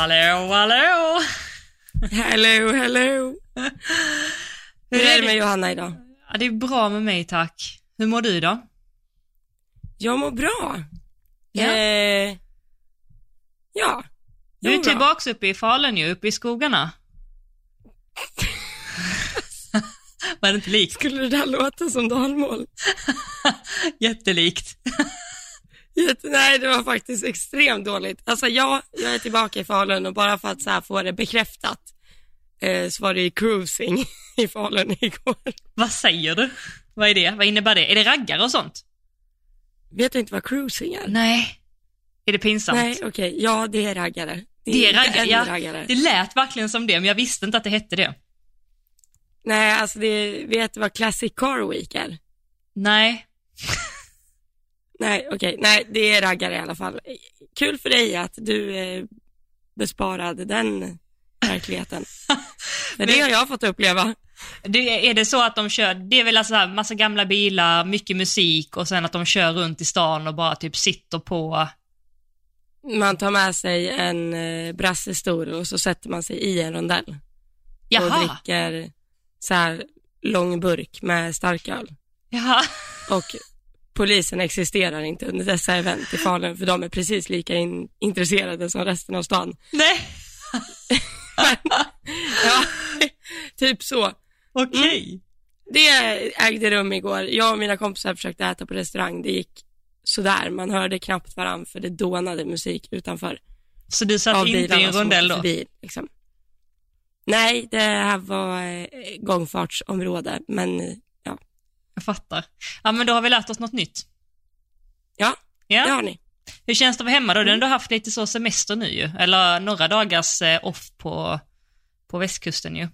Hallå, hallå! Hello, hello. Hur är det med Johanna idag? Ja, det är bra med mig tack. Hur mår du då? Jag mår bra. Ja. Eh, ja. Du är tillbaks uppe i Falun ju, uppe i skogarna. Var det inte likt? Skulle det där låta som dalmål? Jättelikt. Nej, det var faktiskt extremt dåligt. Alltså ja, jag är tillbaka i Falun och bara för att så här få det bekräftat eh, så var det ju cruising i Falun igår. Vad säger du? Vad är det? Vad innebär det? Är det raggare och sånt? Vet du inte vad cruising är? Nej. Är det pinsamt? Nej, okej. Ja, det är raggare. Det är inte raggare, ja. raggare. Det lät verkligen som det, men jag visste inte att det hette det. Nej, alltså det, vet du vad Classic Car Week är? Nej. Nej, okej. Nej, det är raggare i alla fall. Kul för dig att du eh, besparade den verkligheten. För det Men- har jag fått uppleva. Det, är det så att de kör, det är väl alltså massa gamla bilar, mycket musik och sen att de kör runt i stan och bara typ sitter på, Man tar med sig en eh, brassestor och så sätter man sig i en rondell och jaha, dricker så här lång burk med starköl. jaha. Och polisen existerar inte under dessa event i Falun för de är precis lika in, intresserade som resten av stan. Nej, Ja, typ så. okej. Det ägde rum igår. Jag och mina kompisar försökte äta på restaurang. Det gick sådär. Man hörde knappt varann för det dånade musik utanför. Så du satt inte i en rondell då? Förbi, liksom. Nej, det här var eh, gångfartsområde, men Jag fattar. Ja men då har vi lärt oss något nytt. ja, Ja. det har ni. Hur känns det att vara hemma då? Du har ändå haft lite så semester nu ju, eller några dagars eh, off på, på västkusten ju.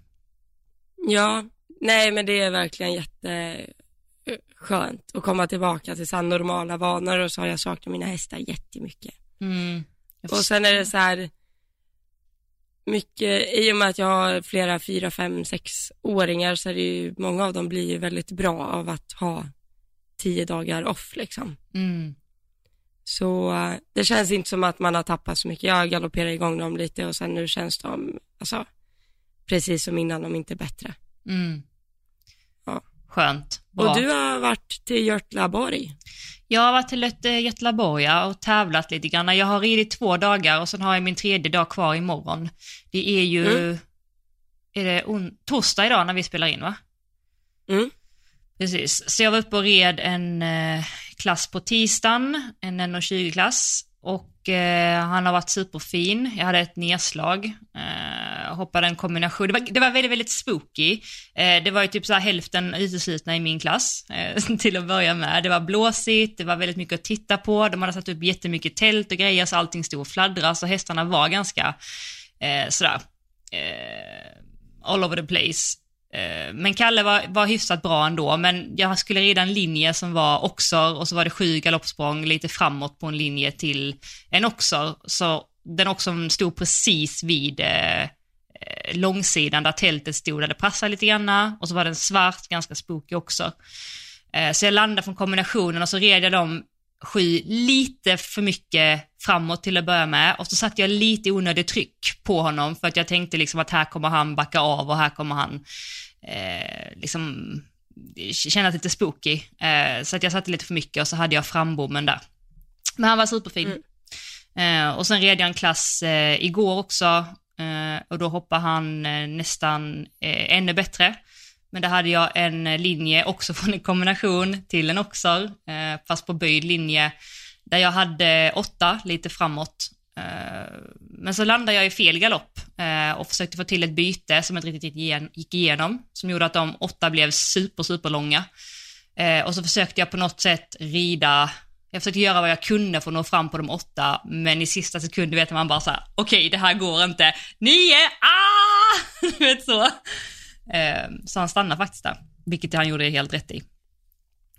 Ja, nej men det är verkligen jätteskönt att komma tillbaka till så normala vanor och så har jag saknat mina hästar jättemycket. Mm. Och sen är det så här mycket, i och med att jag har flera fyra, fem, sex åringar så är det ju, många av dem blir ju väldigt bra av att ha tio dagar off liksom. Mm. Så det känns inte som att man har tappat så mycket. Jag galopperar igång dem lite och sen nu känns de, alltså, precis som innan, om inte bättre. Mm. Skönt. Bra. Och du har varit till Hjörtlaborg. Jag har varit till eh, Göteborg och tävlat lite grann. Jag har ridit två dagar och sen har jag min tredje dag kvar imorgon. Det är ju, Mm. är det on- torsdag idag när vi spelar in va? Mm. Precis, så jag var uppe och red en eh, klass på tisdagen, en 1,20-klass. Och eh, han har varit superfin. Jag hade ett nedslag. Eh, hoppade en kombination. Det var, det var väldigt, väldigt spooky. Eh, det var ju typ så här hälften uteslutna i min klass eh, till att börja med. Det var blåsigt, det var väldigt mycket att titta på. De hade satt upp jättemycket tält och grejer så allting stod och fladdrade. Så hästarna var ganska eh, sådär eh, all over the place. Eh, men Kalle var, var hyfsat bra ändå, men jag skulle rida en linje som var oxer och så var det sju galoppsprång lite framåt på en linje till en oxer. Så den oxern stod precis vid eh, eh, långsidan där tältet stod, där det passade lite grann. Och så var den svart, ganska spooky också. Eh, så jag landade från kombinationen och så red jag dem sju lite för mycket framåt till att börja med och så satte jag lite onödigt tryck på honom för att jag tänkte liksom att här kommer han backa av och här kommer han eh, liksom kännas lite spooky. Eh, så att jag satte lite för mycket och så hade jag frambommen där. Men han var superfin. Eh, och sen red jag en klass eh, igår också eh, och då hoppade han eh, nästan eh, ännu bättre. Men där hade jag en linje också från en kombination till en oxer, eh, fast på böjd linje, där jag hade åtta lite framåt. Men så landade jag i fel galopp eh, och försökte få till ett byte som inte riktigt gick igen- gick igenom, som gjorde att de åtta blev super, super långa. Eh, och så försökte jag på något sätt rida, jag försökte göra vad jag kunde för att nå fram på de åtta, men i sista sekund vet man bara så här: okej det här går inte, nio, ah! Du vet så. Eh, så han stannade faktiskt där, vilket han gjorde helt rätt i.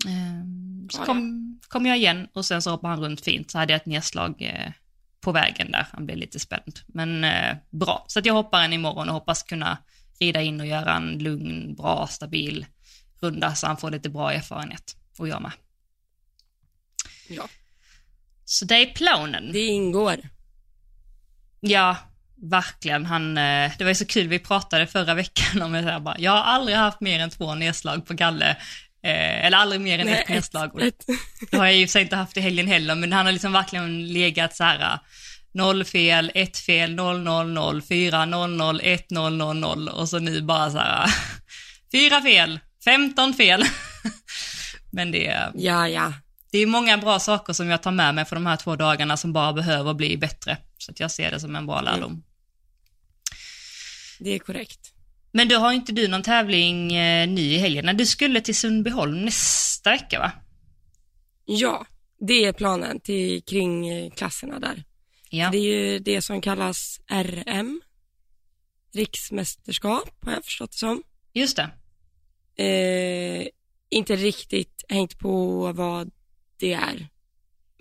Eh, så kom, kom jag igen och sen så hoppade han runt fint, så hade jag ett nedslag eh, på vägen där, han blev lite spänd. Men eh, bra, så att jag hoppar en imorgon och hoppas kunna rida in och göra en lugn, bra, stabil runda så han får lite bra erfarenhet. Och jag med. Ja. Så det är planen. Det ingår. Ja, Verkligen, han, eh, det var ju så kul, vi pratade förra veckan om det, bara, jag har aldrig haft mer än två nedslag på Kalle, eh, eller aldrig mer än Nej, ett ett. Det har jag ju i och för sig inte haft i helgen heller, men han har liksom verkligen legat så här noll fel, ett fel, noll, noll, noll, fyra, noll, noll, ett, noll, noll, noll och så nu bara så här fyra fel, femton fel. Men det är, Ja, ja. det är många bra saker som jag tar med mig för de här två dagarna som bara behöver bli bättre. Så att jag ser det som en bra lärdom. Det är korrekt. Men då har inte du någon tävling eh, ny i helgen? Du skulle till Sundbyholm nästa vecka va? Ja, det är planen till, kring eh, klasserna där. Ja. Det är ju det som kallas RM, riksmästerskap har jag förstått det som. Just det. Eh, inte riktigt hängt på vad det är.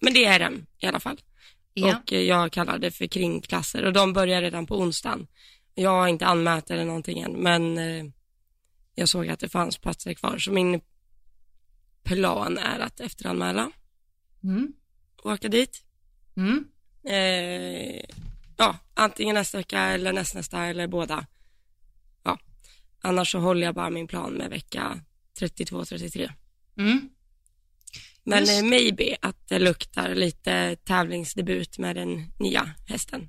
Men det är RM i alla fall. Ja. Och eh, jag kallar det för kringklasser och de börjar redan på onsdagen. Jag har inte anmält eller någonting än, men eh, jag såg att det fanns platser kvar. Så min plan är att efteranmäla Mm. och åka dit. Mm. Eh, ja, antingen nästa vecka eller nästnästa eller båda. Ja, annars så håller jag bara min plan med vecka 32-33. Mm. Men Just. eh, maybe att det luktar lite tävlingsdebut med den nya hästen.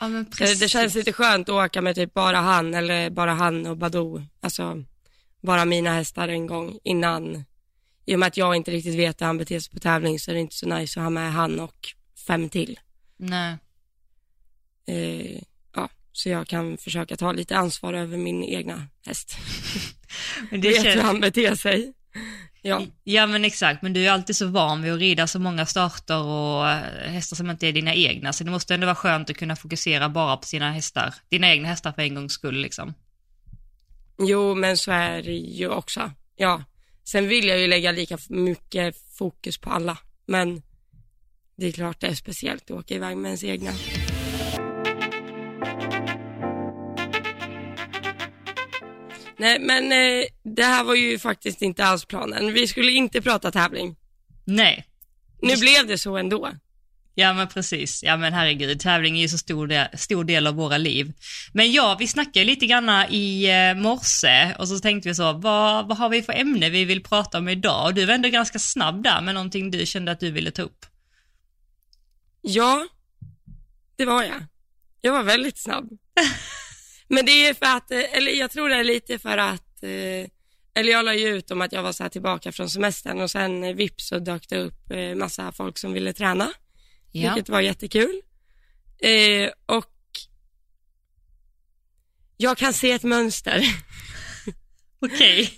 Ja, Det, känns lite skönt att åka med typ bara han eller bara han och Badou. Alltså bara mina hästar en gång innan. I och med att jag inte riktigt vet hur han beter sig på tävling så är det inte så nice att ha med han och fem till. Nej. Eh, ja, så jag kan försöka ta lite ansvar över min egna häst. Men det vet hur känns... han beter sig. Ja, Ja men exakt, men du är alltid så van vid att rida så många starter och eh, hästar som inte är dina egna, så det måste ändå vara skönt att kunna fokusera bara på sina hästar, dina egna hästar för en gångs skull liksom. jo men så är det ju också. Ja, sen vill jag ju lägga lika mycket fokus på alla, men det är klart det är speciellt att åka iväg med ens egna. Nej, men eh, det här var ju faktiskt inte alls planen. Vi skulle inte prata tävling. Nej. Nu blev det så ändå. Ja men precis, ja men herregud, tävling är ju så stor del, stor del av våra liv. Men ja, vi snackade lite grann i eh, morse och så tänkte vi så, vad, vad har vi för ämne vi vill prata om idag? Och du var ändå ganska snabb där med någonting du kände att du ville ta upp. Ja, det var jag. Jag var väldigt snabb. Men det är för att, eh, eller jag tror det är lite för att, eh, eller jag la ju ut om att jag var så här tillbaka från semestern och sen eh, vips så dök det upp massa folk som ville träna, Ja. vilket var jättekul. Och jag kan se ett mönster. Okej.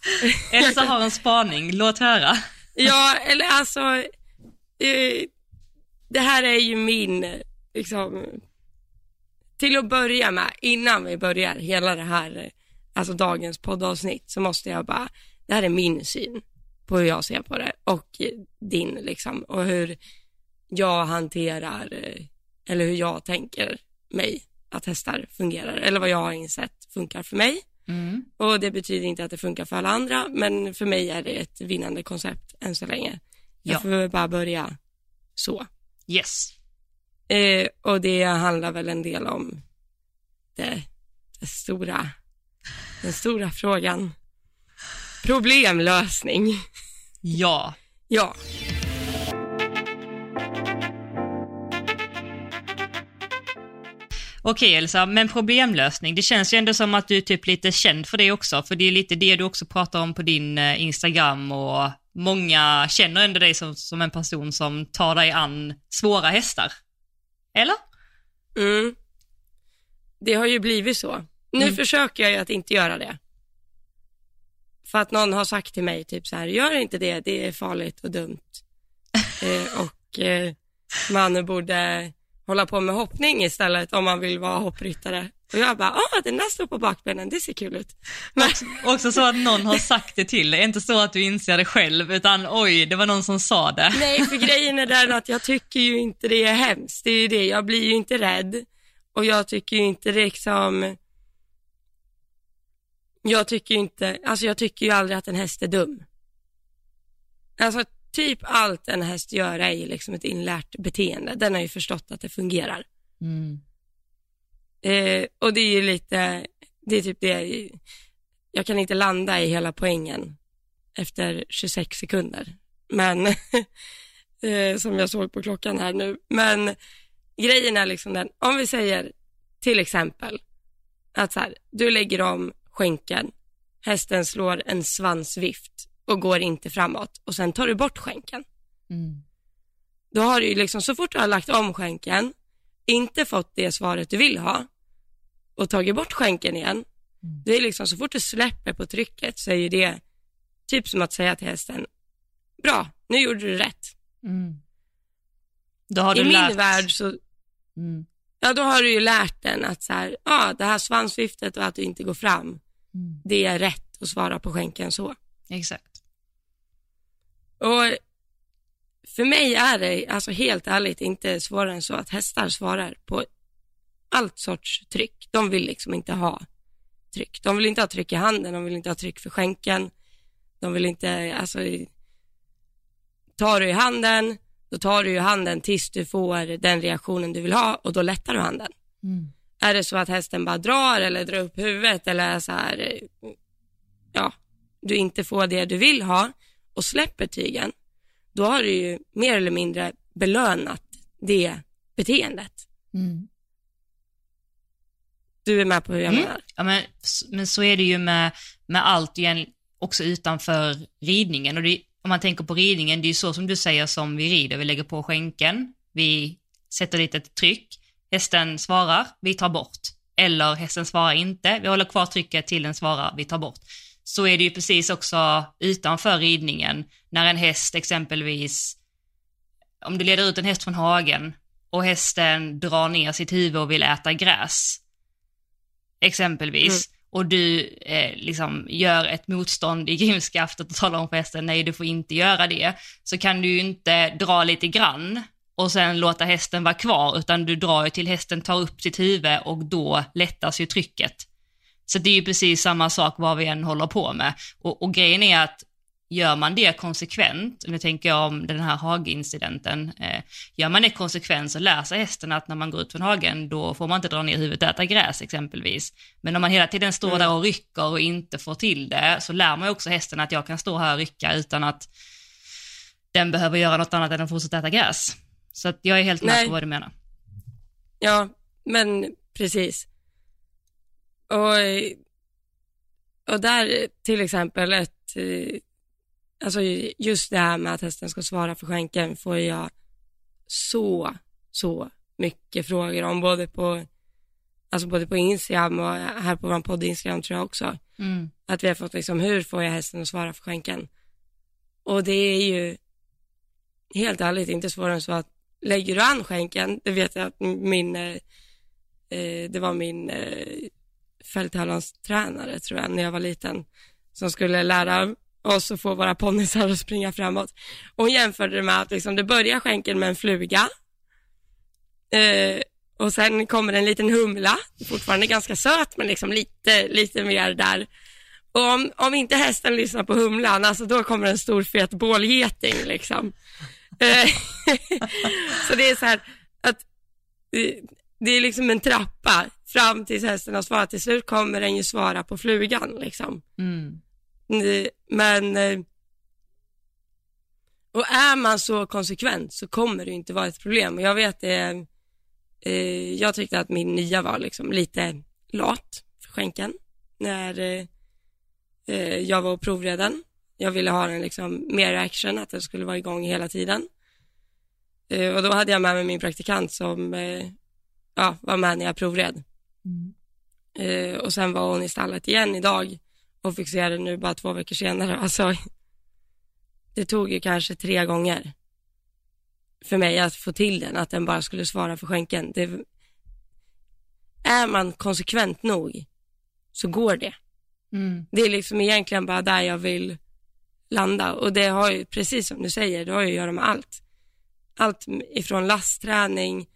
Elsa har en spaning, låt höra. Ja, eller alltså, det här är ju min, liksom, till att börja med, innan vi börjar hela det här, alltså dagens poddavsnitt, så måste jag bara, det här är min syn på hur jag ser på det och din liksom, och hur jag hanterar, eller hur jag tänker mig att hästar fungerar, eller vad jag har insett funkar för mig. Mm. Och det betyder inte att det funkar för alla andra, men för mig är det ett vinnande koncept än så länge. Jag Ja. får bara börja så. Yes. Eh, och det handlar väl en del om det, det stora, den stora frågan. Problemlösning. Ja. Ja, Okej Elsa, men problemlösning, det känns ju ändå som att du är typ lite känd för det också, för det är lite det du också pratar om på din eh, Instagram och många känner ändå dig som, som en person som tar dig an svåra hästar. Eller? mm. det har ju blivit så. Nu Mm. försöker jag ju att inte göra det. För att någon har sagt till mig typ så här, gör inte det, det är farligt och dumt. eh, och eh, man borde hålla på med hoppning istället om man vill vara hoppryttare. Och jag bara, ah den där står på bakbenen, det ser kul ut. Men, Också så att någon har sagt det till dig, inte så att du inser det själv, utan oj, det var någon som sa det. nej, för grejen är den att jag tycker ju inte det är hemskt, det är ju det, jag blir ju inte rädd. Och jag tycker ju inte det liksom, jag tycker ju inte, alltså jag tycker ju aldrig att en häst är dum. Alltså typ allt en häst gör är ju liksom ett inlärt beteende, den har ju förstått att det fungerar. Mm. Eh, och det är ju lite, det är typ det, jag kan inte landa i hela poängen efter 26 sekunder. Men, eh, som jag såg på klockan här nu. Men grejen är liksom den, om vi säger till exempel att så här, du lägger om skänken, hästen slår en svansvift och går inte framåt och sen tar du bort skänken. Mm. Då har du ju liksom, så fort du har lagt om skänken, inte fått det svaret du vill ha och tagit bort skänken igen, Mm. det är liksom så fort du släpper på trycket så är ju det typ som att säga till hästen, bra, nu gjorde du rätt. Mm. Då har du I min lärt... värld så, Mm. ja då har du ju lärt den att så här, ja det här svansviftet och att du inte går fram, Mm. det är rätt att svara på skänken så. Exakt. Och för mig är det, alltså helt ärligt, inte svårare än så att hästar svarar på allt sorts tryck. De vill liksom inte ha tryck. De vill inte ha tryck i handen, de vill inte ha tryck för skänken. De vill inte, alltså, tar du i handen, då tar du i handen tills du får den reaktionen du vill ha och då lättar du handen. Mm. Är det så att hästen bara drar eller drar upp huvudet eller så här, ja, du inte får det du vill ha och släpper tygen, då har du ju mer eller mindre belönat det beteendet. Mm. Du är med på hur jag Mm. menar? Ja, men, men så är det ju med, med allt igen, också utanför ridningen. Och det, om man tänker på ridningen, det är ju så som du säger som vi rider, vi lägger på skänken, vi sätter dit ett tryck, hästen svarar, vi tar bort. Eller hästen svarar inte, vi håller kvar trycket till den svarar, vi tar bort. Så är det ju precis också utanför ridningen, när en häst exempelvis, om du leder ut en häst från hagen och hästen drar ner sitt huvud och vill äta gräs, exempelvis, och du eh, liksom gör ett motstånd i grimskaftet och talar om för hästen, nej du får inte göra det, så kan du ju inte dra lite grann och sen låta hästen vara kvar, utan du drar ju till hästen tar upp sitt huvud och då lättas ju trycket. Så det är ju precis samma sak vad vi än håller på med. Och, och grejen är att gör man det konsekvent, nu tänker jag om den här hageincidenten, eh, gör man det konsekvent så lär sig hästen att när man går ut från hagen då får man inte dra ner huvudet och äta gräs exempelvis. Men om man hela tiden står där och rycker och inte får till det så lär man också hästen att jag kan stå här och rycka utan att den behöver göra något annat än att fortsätta äta gräs. Så att jag är helt med på vad du menar. Ja, men precis. Och, och där till exempel ett, eh, alltså just det här med att hästen ska svara för skänken får jag så, så mycket frågor om, både på, alltså både på Instagram och här på vår podd Instagram tror jag också. Mm. Att vi har fått liksom, hur får jag hästen att svara för skänken? Och det är ju helt ärligt inte svårare än så att lägger du an skänken, det vet jag att min, eh, det var min eh, fälttävlanstränare tror jag, när jag var liten, som skulle lära och så får våra ponnysar att springa framåt. Och hon jämförde det med att liksom, det börjar skänken med en fluga, eh, och sen kommer en liten humla, fortfarande ganska söt, men liksom lite, lite mer där. Och om, om inte hästen lyssnar på humlan, alltså då kommer en stor fet bålgeting liksom. Eh, så det är så här att eh, det är liksom en trappa fram tills hästen har svarat. Till slut kommer den ju svara på flugan liksom. Mm. Eh, Men eh, och är man så konsekvent så kommer det inte vara ett problem. Och jag vet det, eh, jag tyckte att min nya var liksom lite lat för skänken när eh, eh, jag var och provreden. Jag ville ha den liksom mer action, att den skulle vara igång hela tiden. Eh, och då hade jag med mig min praktikant som eh, ja, var med när jag provred. Mm. Eh, och sen var hon i stallet igen idag och fick se det nu bara två veckor senare. Alltså, det tog ju kanske tre gånger för mig att få till den, att den bara skulle svara för skänken. Det, är man konsekvent nog så går det. Mm. Det är liksom egentligen bara där jag vill landa och det har ju, precis som du säger, det har ju att göra med allt. Allt ifrån lastträning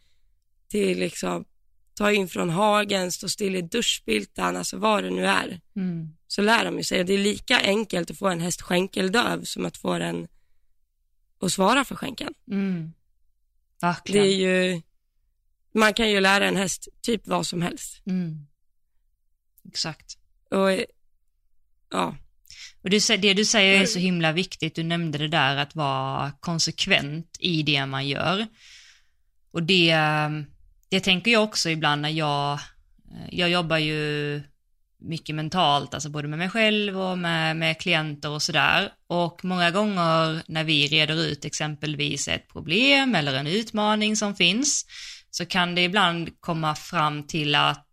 till liksom ta in från hagen, stå still i duschbiltan, alltså vad det nu är. Mm. Så lär de sig. Det är lika enkelt att få en häst skänkeldöv som att få den att svara för skänken. Mm. Det är ju, man kan ju lära en häst typ vad som helst. Mm. Exakt. Och ja, Och du, det du säger är så himla viktigt, du nämnde det där att vara konsekvent i det man gör. Och det, det tänker jag också ibland när jag, jag jobbar ju mycket mentalt, alltså både med mig själv och med, med klienter och sådär. Och många gånger när vi reder ut exempelvis ett problem eller en utmaning som finns, så kan det ibland komma fram till att,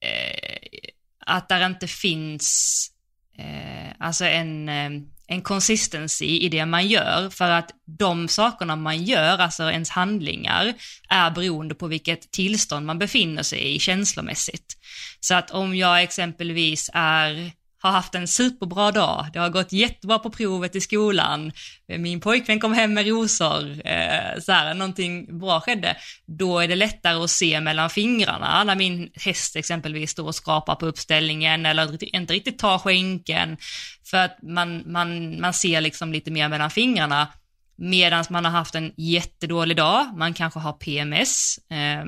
eh, att där inte finns eh, alltså en, eh, en consistency i det man gör, för att de sakerna man gör, alltså ens handlingar, är beroende på vilket tillstånd man befinner sig i känslomässigt. Så att om jag exempelvis är har haft en superbra dag, det har gått jättebra på provet i skolan, min pojkvän kom hem med rosor, eh, så här, någonting bra skedde, då är det lättare att se mellan fingrarna. När min häst exempelvis står och skrapar på uppställningen eller inte riktigt tar skänken, för att man, man, man ser liksom lite mer mellan fingrarna, medan man har haft en jättedålig dag, man kanske har PMS, eh,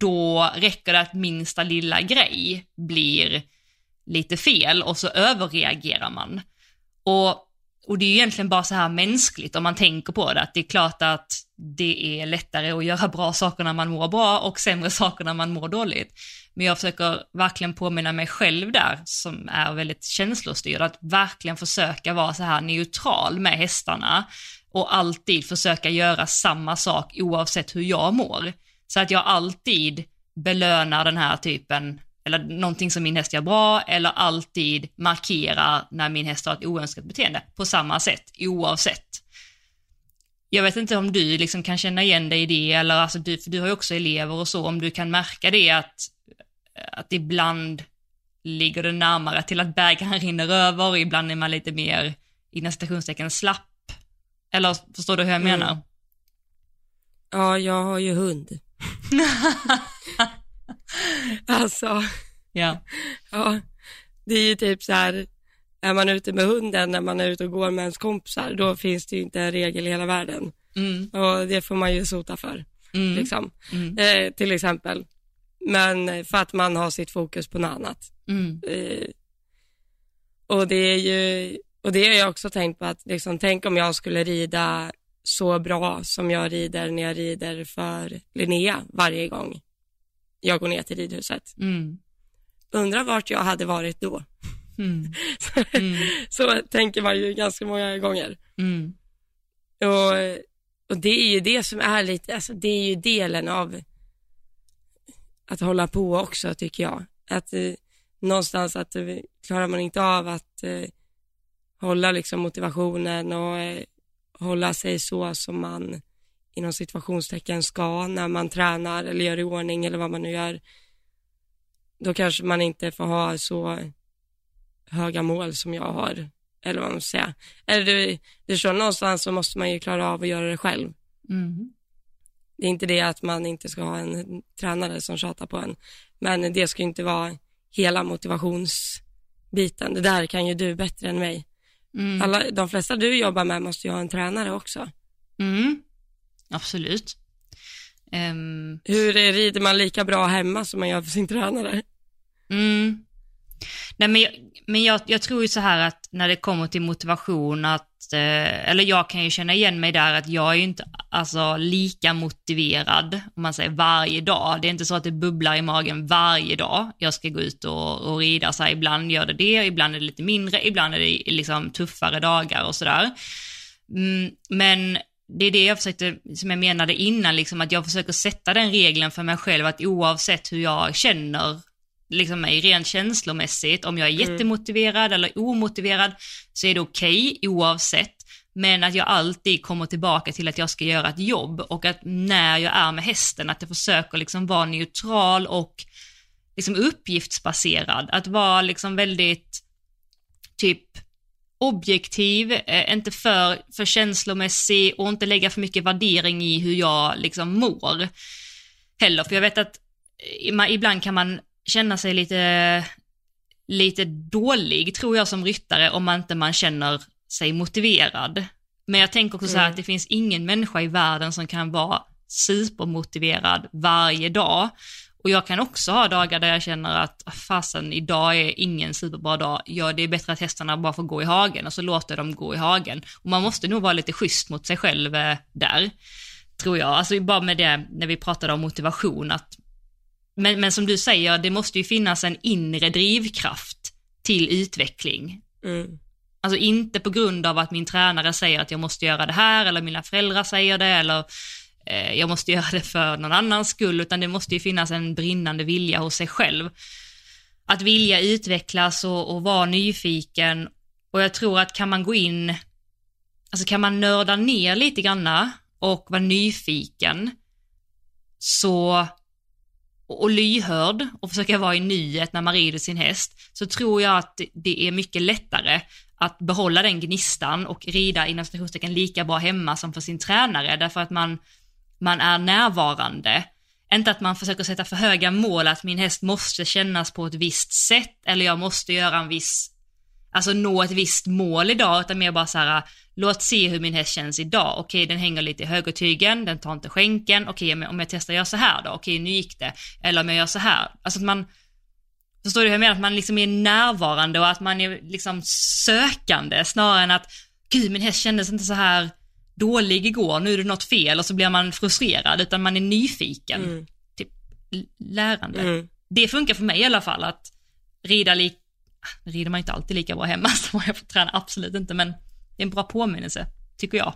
då räcker det att minsta lilla grej blir lite fel och så överreagerar man. Och, och det är ju egentligen bara så här mänskligt om man tänker på det, att det är klart att det är lättare att göra bra saker när man mår bra och sämre saker när man mår dåligt. Men jag försöker verkligen påminna mig själv där, som är väldigt känslostyrd, att verkligen försöka vara så här neutral med hästarna och alltid försöka göra samma sak oavsett hur jag mår. Så att jag alltid belönar den här typen eller någonting som min häst gör bra, eller alltid markera när min häst har ett oönskat beteende på samma sätt, oavsett. Jag vet inte om du liksom kan känna igen dig i det, eller alltså du, för du har ju också elever och så, om du kan märka det att, att ibland ligger det närmare till att bägaren rinner över, ibland är man lite mer, inom citationstecken, slapp. Eller förstår du hur jag Mm. menar? ja jag har ju hund. alltså, Ja. ja, det är ju typ så här, är man ute med hunden, när man är ute och går med ens kompisar, då finns det ju inte en regel i hela världen. Mm, Och det får man ju sota för, mm, liksom. mm, Eh, till exempel. Men för att man har sitt fokus på något annat. mm, Eh, och det är ju, och det har jag också tänkt på att liksom, tänk om jag skulle rida så bra som jag rider när jag rider för Linnea varje gång jag går ner till ridhuset. mm, Undrar vart jag hade varit då. mm, mm, så tänker man ju ganska många gånger. mm. Och, och det är ju det som är lite, alltså det är ju delen av att hålla på också tycker jag. Att eh, någonstans att eh, klarar man inte av att eh, hålla liksom motivationen och eh, hålla sig så som man inom situationstecken ska när man tränar eller gör i ordning eller vad man nu gör. Då kanske man inte får ha så höga mål som jag har eller vad man ska säga. Eller det är så någonstans så måste man ju klara av att göra det själv. Mm. Det är inte det att man inte ska ha en tränare som tjatar på en, men det ska ju inte vara hela motivationsbiten. Det där kan ju du bättre än mig. Mm. Alla, de flesta du jobbar med måste ju ha en tränare också. Mm. Absolut. Ehm, Hur rider man lika bra hemma som man gör för sin tränare? mm. Nej men, jag, men jag, jag tror ju så här att när det kommer till motivation att, eh, eller jag kan ju känna igen mig där att jag är ju inte alltså lika motiverad, om man säger varje dag. Det är inte så att det bubblar i magen varje dag. Jag ska gå ut och, och rida, så här, ibland gör det det, ibland är det lite mindre, ibland är det liksom tuffare dagar och sådär. Mm, men det är det jag försökte, som jag menade innan, liksom att jag försöker sätta den regeln för mig själv att oavsett hur jag känner liksom mig rent känslomässigt, om jag är Mm. jättemotiverad eller omotiverad, så är det okej oavsett. Men att jag alltid kommer tillbaka till att jag ska göra ett jobb och att när jag är med hästen, att jag försöker liksom vara neutral och liksom uppgiftsbaserad. Att vara liksom väldigt typ objektiv, eh, inte för, för känslomässig och inte lägga för mycket värdering i hur jag liksom mår. Heller, för jag vet att eh, ibland kan man känna sig lite, lite dålig, tror jag som ryttare, om man inte man känner sig motiverad. Men jag tänker också så här Mm. att det finns ingen människa i världen som kan vara supermotiverad varje dag. Och jag kan också ha dagar där jag känner att ah, fasen, idag är ingen superbra dag. Ja, det är bättre att hästarna bara får gå i hagen och så låter de gå i hagen. Och man måste nog vara lite schysst mot sig själv eh, där, tror jag. Alltså bara med det, när vi pratade om motivation, att men, men som du säger, det måste ju finnas en inre drivkraft till utveckling. Mm. Alltså inte på grund av att min tränare säger att jag måste göra det här, eller mina föräldrar säger det, eller eh, jag måste göra det för någon annans skull, utan det måste ju finnas en brinnande vilja hos sig själv. Att vilja utvecklas och, och vara nyfiken. Och jag tror att kan man gå in, alltså kan man nörda ner lite granna och vara nyfiken, så och lyhörd och försöka vara i nyhet när man rider sin häst, så tror jag att det är mycket lättare att behålla den gnistan och rida inom citationstecken lika bra hemma som för sin tränare, därför att man, man är närvarande. Inte att man försöker sätta för höga mål, att min häst måste kännas på ett visst sätt, eller jag måste göra en viss, alltså nå ett visst mål idag, utan mer bara så här, låt se hur min häst känns idag. Okej, den hänger lite i högertygen, den tar inte skänken. Okej, om jag testar att göra så här då? Okej, nu gick det. Eller om jag gör så här. Alltså att man, förstår du hur jag menar? Att man liksom är närvarande och att man är liksom sökande snarare än att, gud min häst kändes inte så här dålig igår, nu är det något fel och så blir man frustrerad, utan man är nyfiken. Mm. Typ lärande. Mm. Det funkar för mig i alla fall att rida lik, rider man inte alltid lika bra hemma som jag får träna, absolut inte, men det är en bra påminnelse, tycker jag.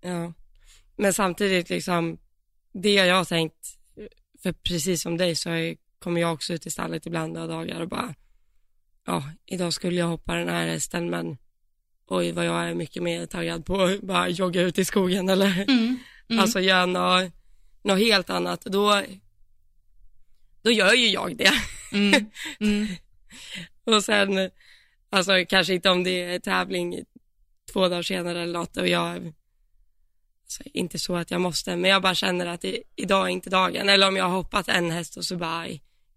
Ja, men samtidigt liksom, det jag har tänkt, för precis som dig så kommer jag också ut i stallet ibland och dagar och bara, ja, idag skulle jag hoppa den här hästen men oj vad jag är mycket mer taggad på att bara jogga ut i skogen eller Mm. Mm. alltså göra något, något helt annat. Då, då gör ju jag det. Mm. Mm. Och sen, alltså kanske inte om det är tävling två dagar senare eller något och jag, alltså, inte så att jag måste, men jag bara känner att det, idag är inte dagen. Eller om jag har hoppat en häst och så bara,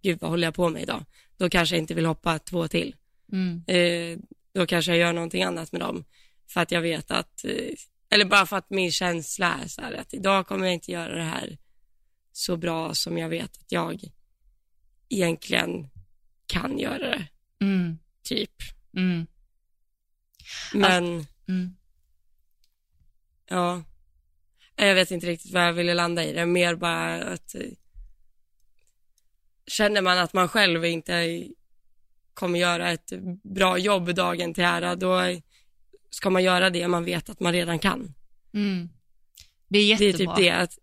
gud vad håller jag på med idag? Då kanske jag inte vill hoppa två till. Mm. Eh, då kanske jag gör någonting annat med dem. För att jag vet att, eh, eller bara för att min känsla är så här att idag kommer jag inte göra det här så bra som jag vet att jag egentligen kan göra det, Mm. typ. Mm. Men, Mm. ja, jag vet inte riktigt vad jag ville landa i det, mer bara att eh, känner man att man själv inte kommer göra ett bra jobb dagen till ära, då ska man göra det man vet att man redan kan. Mm. Det är Det är jättebra. typ det, att,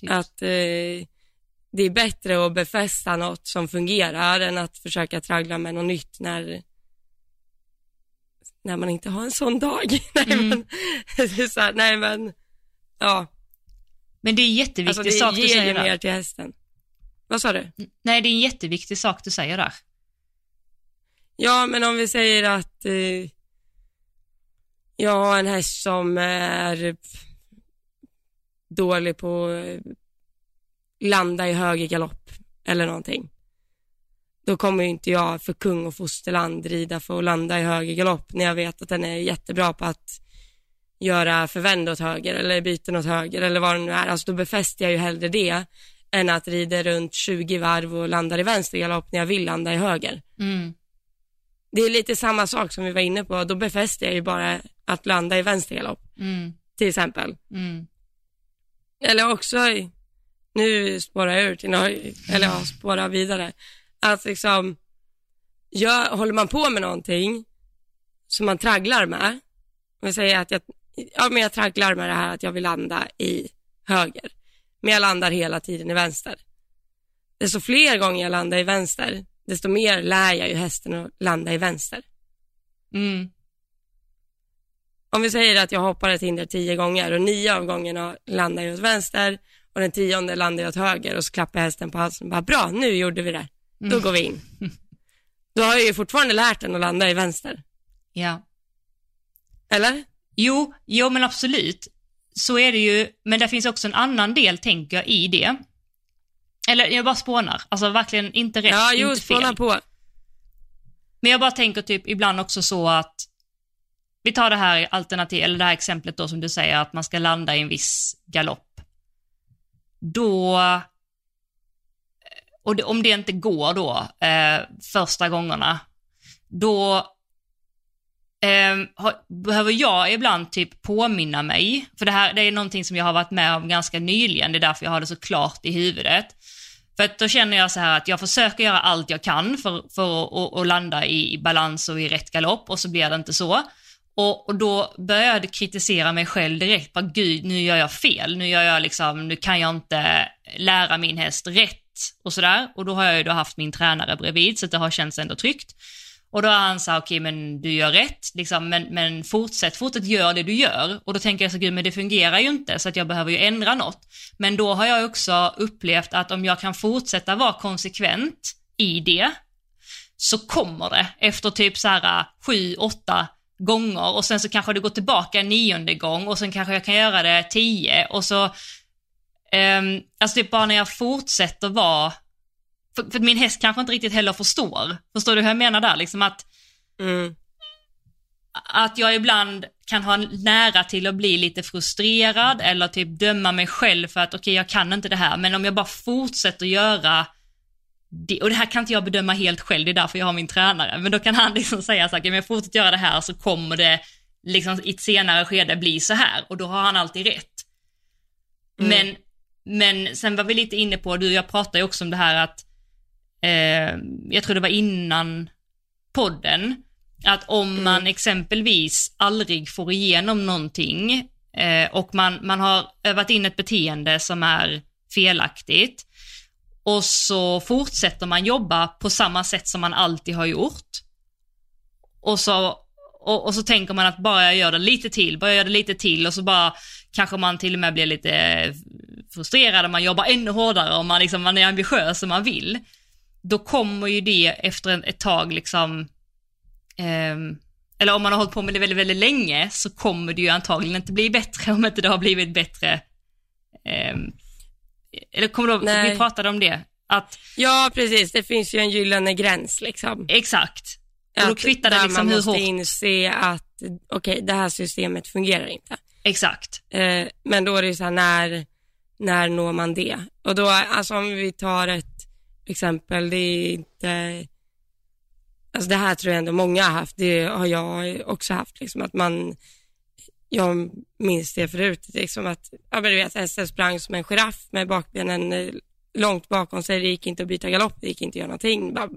Typ. att eh, det är bättre att befästa något som fungerar än att försöka traggla med något nytt när, när man inte har en sån dag. nej, Mm. men, så här, nej men, ja, Men det är en jätteviktig alltså det sak du säger mer där. till hästen. Vad sa du? Nej, det är en jätteviktig sak du säger där. Ja, men om vi säger att eh, jag har en häst som är dålig på att landa i höger galopp eller någonting. Då kommer ju inte jag för kung och fosterland rida för att landa i höger galopp när jag vet att den är jättebra på att göra förvänd åt höger eller byten åt höger eller vad det nu är. Alltså då befäster jag ju hellre det än att rida runt 20 varv och landar i vänster galopp när jag vill landa i höger. Mm. Det är lite samma sak som vi var inne på, då befäster jag ju bara att landa i vänster galopp, Mm. till exempel. Mm. Eller också, nu spårar jag ur till något, eller jag spårar vidare, att liksom, gör, håller man på med någonting som man tragglar med, om vi säger att jag, ja men jag tragglar med det här att jag vill landa i höger, men jag landar hela tiden i vänster. Desto fler gånger jag landar i vänster, desto mer lär jag ju hästen att landa i vänster. Mm. Om vi säger att jag hoppar ett hinder tio gånger och nio av gångerna landar jag åt vänster och den tionde landar jag åt höger och så klappar jag hästen på halsen och bara bra, nu gjorde vi det. Då går vi in. Då har jag ju fortfarande lärt den att landa i vänster. Ja. Eller? Jo, jo men absolut. Så är det ju, men det finns också en annan del tänker jag i det. Eller jag bara spånar, alltså verkligen inte rätt, Ja, jo, inte fel. på. Men jag bara tänker typ ibland också så att vi tar det här alternativ, eller det här exemplet då som du säger att man ska landa i en viss galopp. då, och det, om det inte går då, eh, första gångerna, då eh, behöver jag ibland typ påminna mig, för det här det är någonting som jag har varit med om ganska nyligen, det är därför jag har det så klart i huvudet. För att då känner jag så här att jag försöker göra allt jag kan för, för att, att landa i balans och i rätt galopp och så blir det inte så. Och, och då började jag kritisera mig själv direkt, bara gud nu gör jag fel, nu gör jag liksom, nu kan jag inte lära min häst rätt och sådär. Och då har jag ju då haft min tränare bredvid så det har känts ändå tryggt. Och då har han sagt, okej okay, men du gör rätt, liksom, men, men fortsätt, fortsätt gör det du gör. Och då tänker jag så, gud men det fungerar ju inte så att jag behöver ju ändra något. Men då har jag också upplevt att om jag kan fortsätta vara konsekvent i det, så kommer det efter typ så här sju, åtta gånger och sen så kanske det går tillbaka en nionde gång och sen kanske jag kan göra det tio och så, um, alltså typ bara när jag fortsätter vara, för, för min häst kanske inte riktigt heller förstår, förstår du hur jag menar där liksom att, mm. att jag ibland kan ha nära till att bli lite frustrerad eller typ döma mig själv för att okej okay, jag kan inte det här men om jag bara fortsätter göra det, och det här kan inte jag bedöma helt själv, det är därför jag har min tränare, men då kan han liksom säga så här, om jag fortsätter göra det här så kommer det liksom i ett senare skede bli så här och då har han alltid rätt. Mm. Men, men sen var vi lite inne på, du och jag pratade ju också om det här att, eh, jag tror det var innan podden, att om mm. man exempelvis aldrig får igenom någonting eh, och man, man har övat in ett beteende som är felaktigt, och så fortsätter man jobba på samma sätt som man alltid har gjort. Och så, och, och, så tänker man att bara jag gör det lite till, bara jag gör det lite till och så bara kanske man till och med blir lite frustrerad och man jobbar ännu hårdare och man, liksom, man är ambitiös som man vill. Då kommer ju det efter ett tag liksom, eh, eller om man har hållit på med det väldigt, väldigt länge så kommer det ju antagligen inte bli bättre om inte det har blivit bättre eh, eller kommer du ihåg, vi pratade om det? Att, ja, precis. Det finns ju en gyllene gräns liksom. Exakt. Och då kvittar det liksom hur hårt... man måste inse att, okej, okay, det här systemet fungerar inte. Exakt. Eh, men då är det ju så här, när, när når man det? Och då, alltså om vi tar ett exempel, det är inte, alltså det här tror jag ändå många har haft, det har jag också haft, liksom att man jag minns det förut, liksom att, ja men du vet, hästen sprang som en giraff med bakbenen eh, långt bakom sig, det gick inte att byta galopp, det gick inte att göra någonting, bara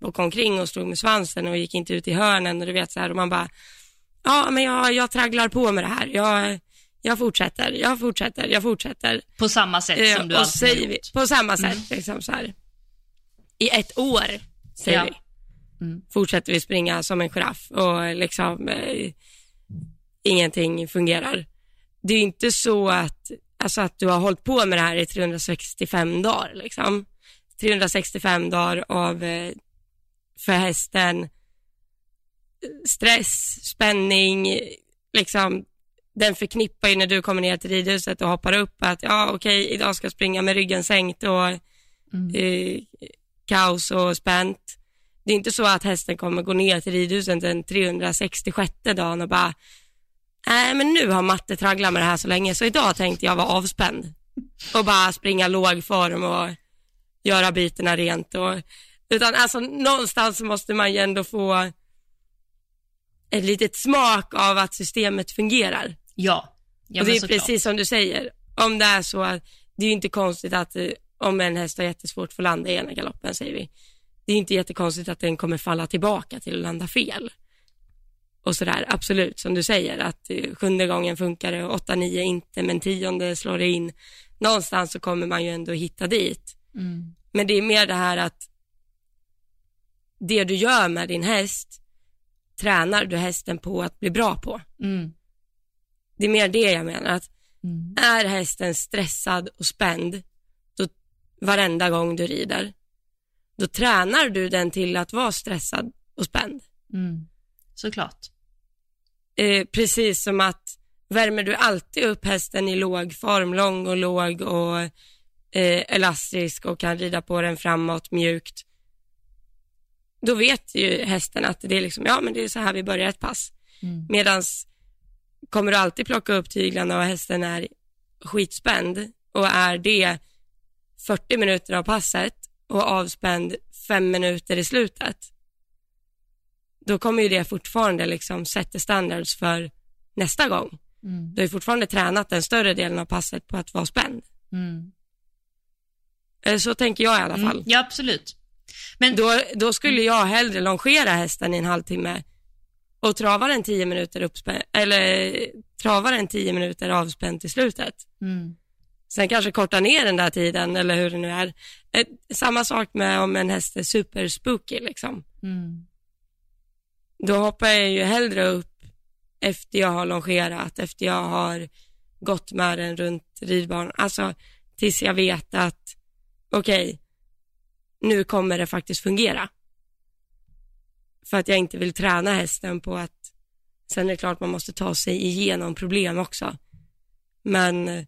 åka omkring och slog med svansen och gick inte ut i hörnen och du vet så här och man bara, ja men jag, jag tragglar på med det här, jag, jag fortsätter, jag fortsätter, jag fortsätter. På samma sätt som eh, du alltid har gjort? På samma sätt, mm. liksom så här. I ett år, säger ja. vi. Mm. Fortsätter vi springa som en giraff och liksom eh, ingenting fungerar. Det är inte så att, alltså att du har hållit på med det här i 365 dagar liksom. 365 dagar av, eh, för hästen, stress, spänning, liksom den förknippar ju när du kommer ner till ridhuset och hoppar upp att ja okej, idag ska jag springa med ryggen sänkt och mm. eh, kaos och spänt. Det är inte så att hästen kommer gå ner till ridhuset den 366 dagen och bara nej men nu har matte tragglat med det här så länge så idag tänkte jag vara avspänd och bara springa låg form och göra bitarna rent och utan alltså någonstans måste man ju ändå få ett litet smak av att systemet fungerar. Ja. ja och det är precis klart. som du säger, om det är så att det är inte konstigt att eh, om en häst har jättesvårt för att landa i ena galoppen säger vi, det är inte jättekonstigt att den kommer falla tillbaka till att landa fel och sådär, absolut, som du säger, att eh, sjunde gången funkar det åtta, nio inte, men tionde slår det in. Någonstans så kommer man ju ändå hitta dit. Mm. Men det är mer det här att det du gör med din häst tränar du hästen på att bli bra på. Mm. Det är mer det jag menar, att mm. är hästen stressad och spänd varenda gång du rider, då tränar du den till att vara stressad och spänd. Mm. Såklart. Eh, precis som att värmer du alltid upp hästen i låg form, lång och låg och eh, elastisk och kan rida på den framåt mjukt, då vet ju hästen att det är liksom, ja men det är så här vi börjar ett pass. Mm. Medans kommer du alltid plocka upp tyglarna och hästen är skitspänd och är det 40 minuter av passet och avspänd fem minuter i slutet, då kommer ju det fortfarande liksom sätta standards för nästa gång. Mm. Du har ju fortfarande tränat den större delen av passet på att vara spänd. Mm. Eh, Så tänker jag i alla fall. Mm. Ja, absolut. Men Då, då skulle jag hellre longera hästen i en halvtimme och trava den 10 minuter uppspänd, eller trava den 10 minuter avspänd till slutet. mm. Sen kanske korta ner den där tiden eller hur det nu är. Eh, Samma sak med om en häst är super spooky liksom. Mm. Då hoppar jag ju hellre upp efter jag har longerat, efter jag har gått med den runt ridbanan. Alltså tills jag vet att okej, nu kommer det faktiskt fungera. För att jag inte vill träna hästen på att, sen är det klart man måste ta sig igenom problem också. Men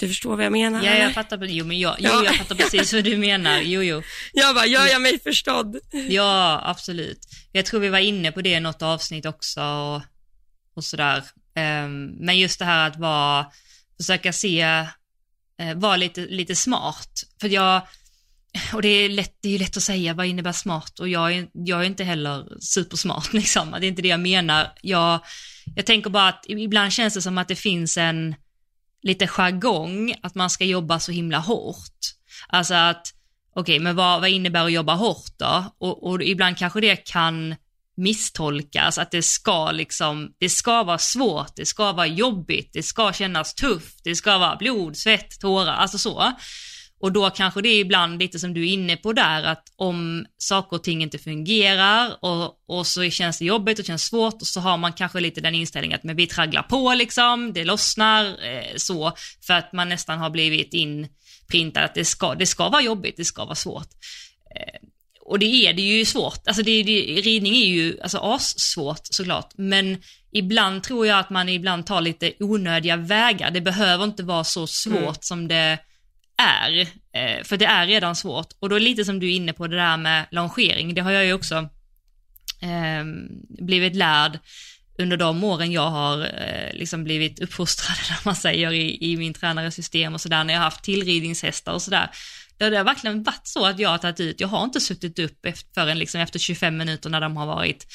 du förstår vad jag menar? Ja, jag fattar, jo, men jag, jo, Ja. jag fattar precis vad du menar. Jo, jo. jag bara, gör jag mig förstådd? Ja, absolut. Jag tror vi var inne på det i något avsnitt också och, och sådär. Ehm, men just det här att vara, försöka se, uh, vara lite, lite smart. För jag, och det är, lätt, det är ju lätt att säga, vad innebär smart? Och jag är, jag är inte heller supersmart liksom, det är inte det jag menar. Jag, jag tänker bara att ibland känns det som att det finns en lite jargong, att man ska jobba så himla hårt. Alltså att, okej, men vad, vad innebär att jobba hårt då? Och, och ibland kanske det kan misstolkas, att det ska liksom, det ska vara svårt, det ska vara jobbigt, det ska kännas tufft, det ska vara blod, svett, tårar, alltså så. Och då kanske det är ibland lite som du är inne på där, att om saker och ting inte fungerar och, och så känns det jobbigt och känns svårt och så har man kanske lite den inställningen att men vi tragglar på liksom, det lossnar, eh, så, för att man nästan har blivit inprintad att det ska, det ska vara jobbigt, det ska vara svårt. Eh, och det är det ju svårt, alltså det, det, ridning är ju alltså assvårt såklart, men ibland tror jag att man ibland tar lite onödiga vägar, det behöver inte vara så svårt Mm. som det är, eh, för det är redan svårt. Och då är det lite som du är inne på det där med longering, det har jag ju också eh, blivit lärd under de åren jag har eh, liksom blivit uppfostrad, när man säger, i, i min tränaresystem och sådär, när jag har haft tillridningshästar och sådär. Det har verkligen varit så att jag har tagit ut, jag har inte suttit upp efter, förrän liksom efter 25 minuter när de har varit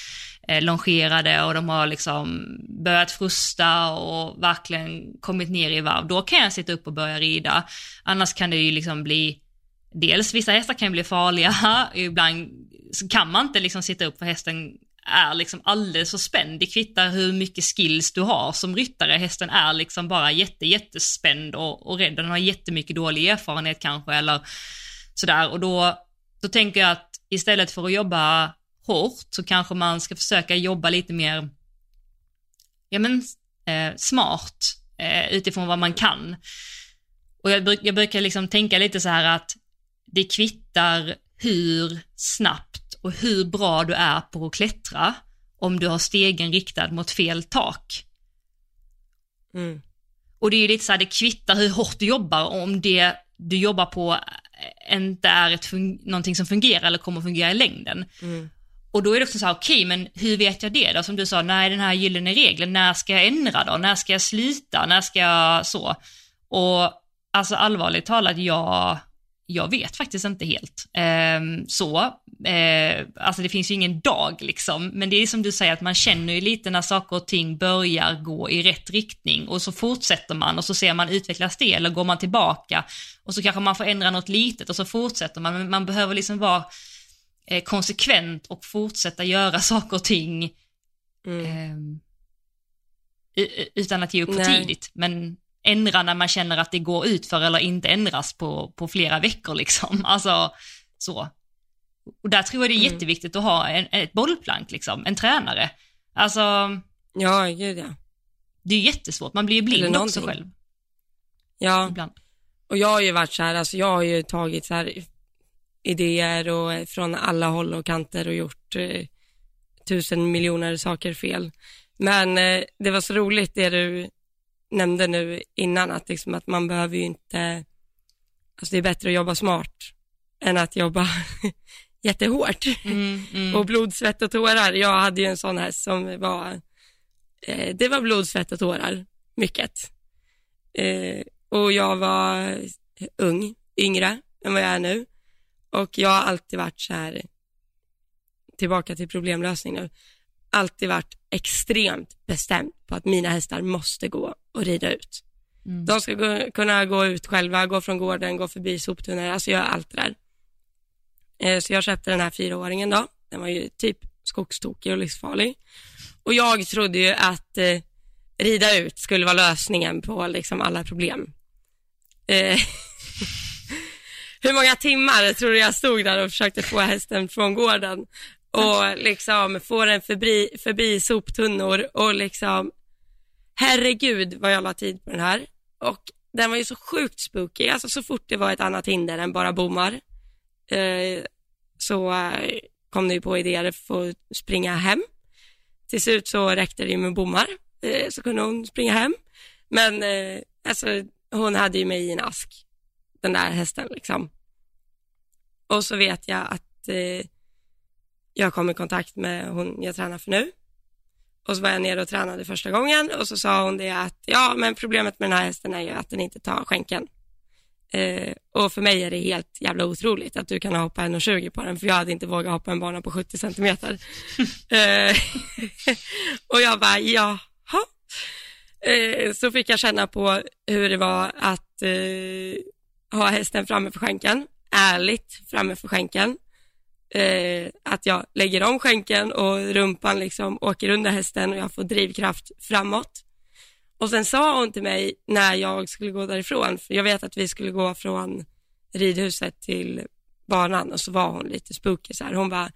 eh, longerade och de har liksom börjat frusta och verkligen kommit ner i varv. Då kan jag sitta upp och börja rida. Annars kan det ju liksom bli, dels vissa hästar kan ju bli farliga, ibland kan man inte liksom sitta upp för hästen är liksom alldeles för spänd. Det kvittar hur mycket skills du har som ryttare. Hästen är liksom bara jätte, jättespänd och, och rädd. Den har jättemycket dålig erfarenhet kanske eller sådär. Och då, då tänker jag att istället för att jobba hårt så kanske man ska försöka jobba lite mer, ja men eh, smart eh, utifrån vad man kan. Och jag, bruk, jag brukar liksom tänka lite så här att det kvittar hur snabbt och hur bra du är på att klättra om du har stegen riktad mot fel tak. Mm. Och det är ju lite så här, det kvittar hur hårt du jobbar om det du jobbar på inte är ett någonting som fungerar eller kommer att fungera i längden. Mm. Och då är det också så här, okej, men hur vet jag det då? Som du sa, nej den här gyllene regeln, när ska jag ändra då? När ska jag sluta? När ska jag så? Och alltså allvarligt talat, jag, jag vet faktiskt inte helt. Ehm, så, eh, alltså det finns ju ingen dag liksom, men det är som du säger att man känner ju lite när saker och ting börjar gå i rätt riktning och så fortsätter man och så ser man utvecklas det eller går man tillbaka och så kanske man får ändra något litet och så fortsätter man, men man behöver liksom vara eh, konsekvent och fortsätta göra saker och ting Mm. u- utan att ge upp för tidigt. Men ändra när man känner att det går ut för eller inte ändras på, på flera veckor liksom. Alltså så. Och där tror jag det är Mm. jätteviktigt att ha en, ett bollplank liksom, en tränare. Alltså, Ja, gud ja. det är jättesvårt, man blir ju blind också själv Ja, ibland. och jag har ju varit så här, alltså jag har ju tagit så här idéer och eh, från alla håll och kanter och gjort eh, tusen miljoner saker fel. Men eh, det var så roligt det du nämnde nu innan, att, liksom att man behöver ju inte, alltså det är bättre att jobba smart än att jobba jättehårt. Mm, mm. Och blod, svett och tårar. Jag hade ju en sån häst som var, eh, det var blod, svett och tårar, mycket. Eh, och jag var ung, yngre än vad jag är nu. Och jag har alltid varit så här, tillbaka till problemlösning nu, alltid varit extremt bestämd på att mina hästar måste gå och rida ut. Mm. De ska gå, kunna gå ut själva, gå från gården, gå förbi soptunnor, alltså göra allt det där. Eh, så jag köpte den här fyraåringen då. Den var ju typ skogstokig och livsfarlig. Och jag trodde ju att eh, rida ut skulle vara lösningen på liksom alla problem. Eh, hur många timmar tror du jag stod där och försökte få hästen från gården och liksom få den förbi, förbi soptunnor och liksom herregud vad jag la tid på den här och den var ju så sjukt spooky, alltså så fort det var ett annat hinder än bara bommar Eh, så eh, kom det ju på idéer för att springa hem. Till slut så räckte det ju med bommar eh, så kunde hon springa hem. Men alltså hon hade ju mig i en ask, den där hästen liksom. Och så vet jag att eh, jag kom i kontakt med hon jag tränar för nu. Och så var jag nere och tränade första gången och så sa hon det att ja, men problemet med den här hästen är ju att den inte tar skänken. Eh, och för mig är det helt jävla otroligt att du kan hoppa 1,20 på den, för jag hade inte vågat hoppa en bana på 70 centimeter. eh, och jag bara, jaha. Eh, så fick jag känna på hur det var att eh, ha hästen framme för skänken, ärligt framme för skänken. Eh, att jag lägger om skänken och rumpan liksom åker under hästen och jag får drivkraft framåt. Och sen sa hon till mig när jag skulle gå därifrån, för jag vet att vi skulle gå från ridhuset till banan och så var hon lite spooky så här. Hon bara,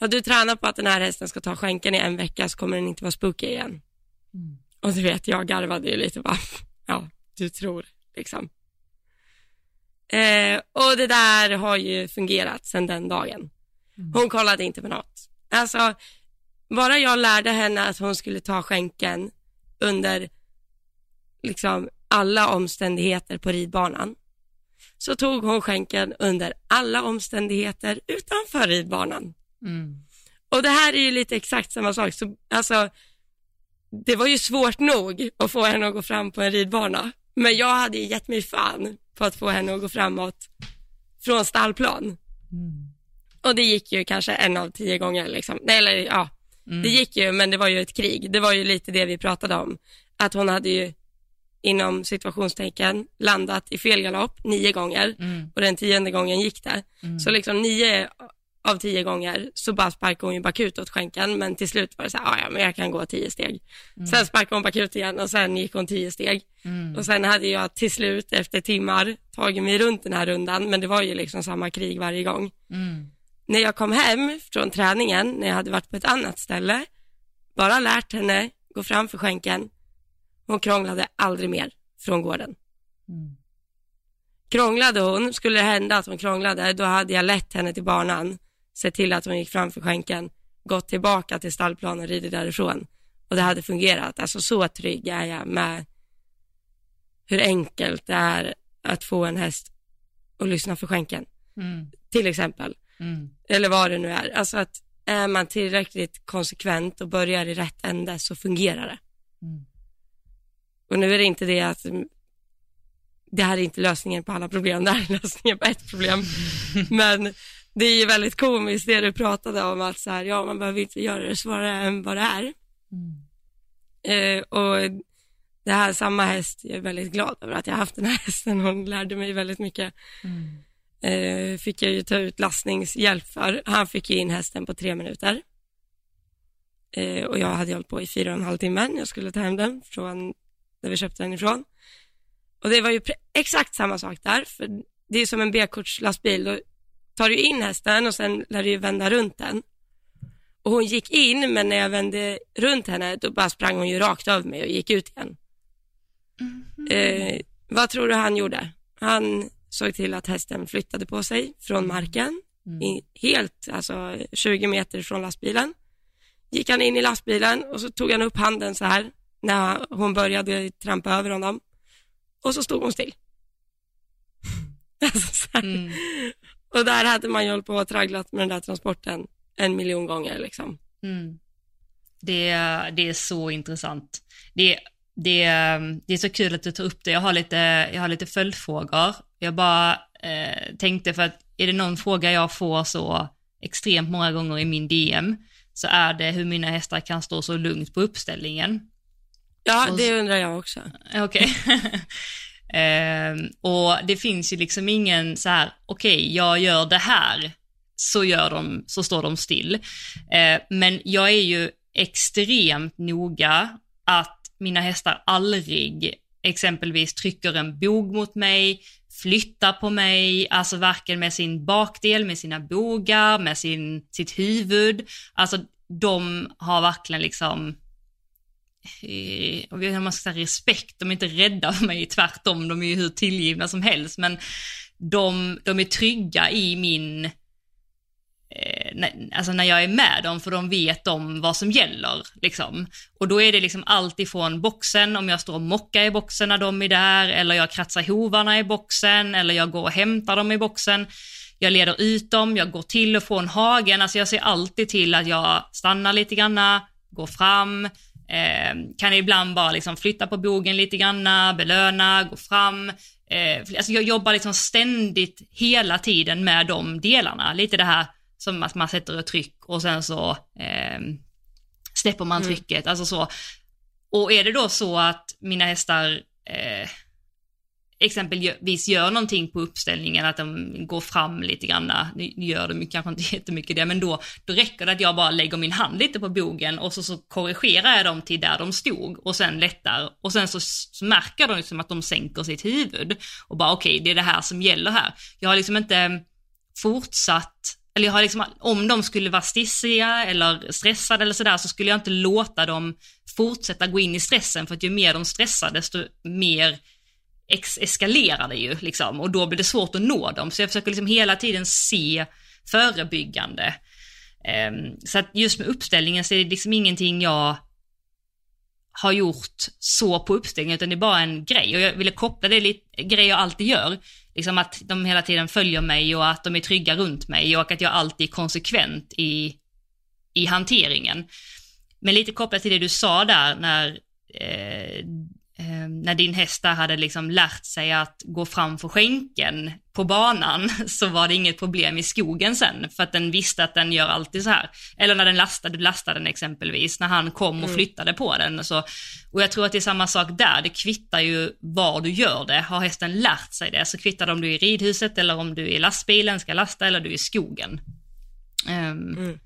har du tränat på att den här hästen ska ta skänken i en vecka så kommer den inte vara spooky igen. Mm. Och du vet, jag garvade ju lite bara, ja, du tror liksom. Eh, och det där har ju fungerat sedan den dagen. Mm. Hon kollade inte på något. Alltså, bara jag lärde henne att hon skulle ta skänken under liksom alla omständigheter på ridbanan så tog hon skänken under alla omständigheter utanför ridbanan. Mm. Och det här är ju lite exakt samma sak. Så, alltså, det var ju svårt nog att få henne att gå fram på en ridbana, men jag hade ju gett mig fan på att få henne att gå framåt från stallplan. Mm. Och det gick ju kanske en av tio gånger liksom. Eller ja, mm. det gick ju, men det var ju ett krig. Det var ju lite det vi pratade om. Att hon hade ju inom situationstecken landat i fel galopp nio gånger mm. och den tionde gången gick det. Mm. Så liksom nio av tio gånger så bara sparkade hon ju bakut åt skänken men till slut var det så här, ja men jag kan gå tio steg. Mm. Sen sparkade hon bakut igen och sen gick hon tio steg. Mm. Och sen hade jag till slut efter timmar tagit mig runt den här rundan men det var ju liksom samma krig varje gång. Mm. När jag kom hem från träningen, när jag hade varit på ett annat ställe, bara lärt henne gå fram för skänken, hon krånglade aldrig mer från gården. Mm. Krånglade hon, skulle det hända att hon krånglade, då hade jag lett henne till banan, sett till att hon gick framför skänken, gått tillbaka till stallplanen och ridit därifrån. Och det hade fungerat. Alltså så trygg är jag med hur enkelt det är att få en häst att lyssna för skänken. Mm. Till exempel. Mm. Eller vad det nu är. Alltså att är man tillräckligt konsekvent och börjar i rätt ände så fungerar det. Mm. Och nu är det inte det att det här är inte lösningen på alla problem, det här är lösningen på ett problem. Men det är ju väldigt komiskt det du pratade om, att så här, ja, man behöver inte göra det svårare än vad det är. Mm. Eh, och det här samma häst, jag är väldigt glad över att jag har haft den här hästen, hon lärde mig väldigt mycket. Mm. Eh, fick jag ju ta ut lastningshjälp för, han fick ju in hästen på tre minuter. Eh, och jag hade hållit på i fyra och en halv timme, jag skulle ta hem den från där vi köpte den ifrån. Och det var ju exakt samma sak där, för det är som en B-kortslastbil, då tar du in hästen och sen lär du vända runt den. Och hon gick in, men när jag vände runt henne, då bara sprang hon ju rakt över mig och gick ut igen. Mm -hmm. eh, vad tror du han gjorde? Han såg till att hästen flyttade på sig från mm. marken, mm. i, helt, alltså 20 meter från lastbilen. Gick han in i lastbilen och så tog han upp handen så här när hon började trampa över honom. Och så stod hon still. alltså, mm. Och där hade man ju hållit på och tragglat med den där transporten en miljon gånger liksom. Mm. Det, det är så intressant. Det är det, det är så kul att du tar upp det. Jag har lite, jag har lite följdfrågor. Jag bara eh, tänkte för att är det någon fråga jag får så extremt många gånger i min DM så är det hur mina hästar kan stå så lugnt på uppställningen. Ja, det undrar jag också. Okej. Okay. eh, och det finns ju liksom ingen så här, okej, okay, jag gör det här, så gör de, så står de still. Eh, men jag är ju extremt noga att mina hästar aldrig exempelvis trycker en bog mot mig, flyttar på mig, alltså varken med sin bakdel, med sina bogar, med sin, sitt huvud. Alltså de har verkligen liksom, eh, jag vet inte om man ska säga respekt, de är inte rädda för mig, tvärtom, de är ju hur tillgivna som helst, men de, de är trygga i min Eh, alltså när jag är med dem, för de vet om vad som gäller. Liksom. Och då är det liksom allt ifrån boxen, om jag står och mockar i boxen när de är där, eller jag kratsar hovarna i boxen, eller jag går och hämtar dem i boxen. Jag leder ut dem, jag går till och från hagen, alltså jag ser alltid till att jag stannar lite granna, går fram, eh, kan ibland bara liksom flytta på bogen lite granna, belöna, gå fram. Eh, alltså jag jobbar liksom ständigt hela tiden med de delarna, lite det här som att man sätter ett tryck och sen så eh, släpper man mm. trycket, alltså så. Och är det då så att mina hästar eh, exempelvis gör någonting på uppställningen, att de går fram lite grann, ah, nu gör de kanske inte jättemycket det, men då, då räcker det att jag bara lägger min hand lite på bogen och så, så korrigerar jag dem till där de stod och sen lättar och sen så, så märker de liksom att de sänker sitt huvud och bara okej, okay, det är det här som gäller här. Jag har liksom inte mm, fortsatt eller jag har liksom, om de skulle vara stissiga eller stressade eller sådär så skulle jag inte låta dem fortsätta gå in i stressen för att ju mer de stressar desto mer ex eskalerar det ju liksom och då blir det svårt att nå dem. Så jag försöker liksom hela tiden se förebyggande. Um, så att just med uppställningen så är det liksom ingenting jag har gjort så på uppställningen utan det är bara en grej och jag ville koppla det lite, grejer jag alltid gör liksom att de hela tiden följer mig och att de är trygga runt mig och att jag alltid är konsekvent i, i hanteringen. Men lite kopplat till det du sa där när eh, eh, när din häst där hade liksom lärt sig att gå fram för skänken på banan så var det inget problem i skogen sen för att den visste att den gör alltid så här. Eller när den lastade, du lastade den exempelvis, när han kom och mm. flyttade på den. Så, och jag tror att det är samma sak där, det kvittar ju var du gör det. Har hästen lärt sig det så kvittar det om du är i ridhuset eller om du är i lastbilen, ska lasta eller du är i skogen. Um, mm.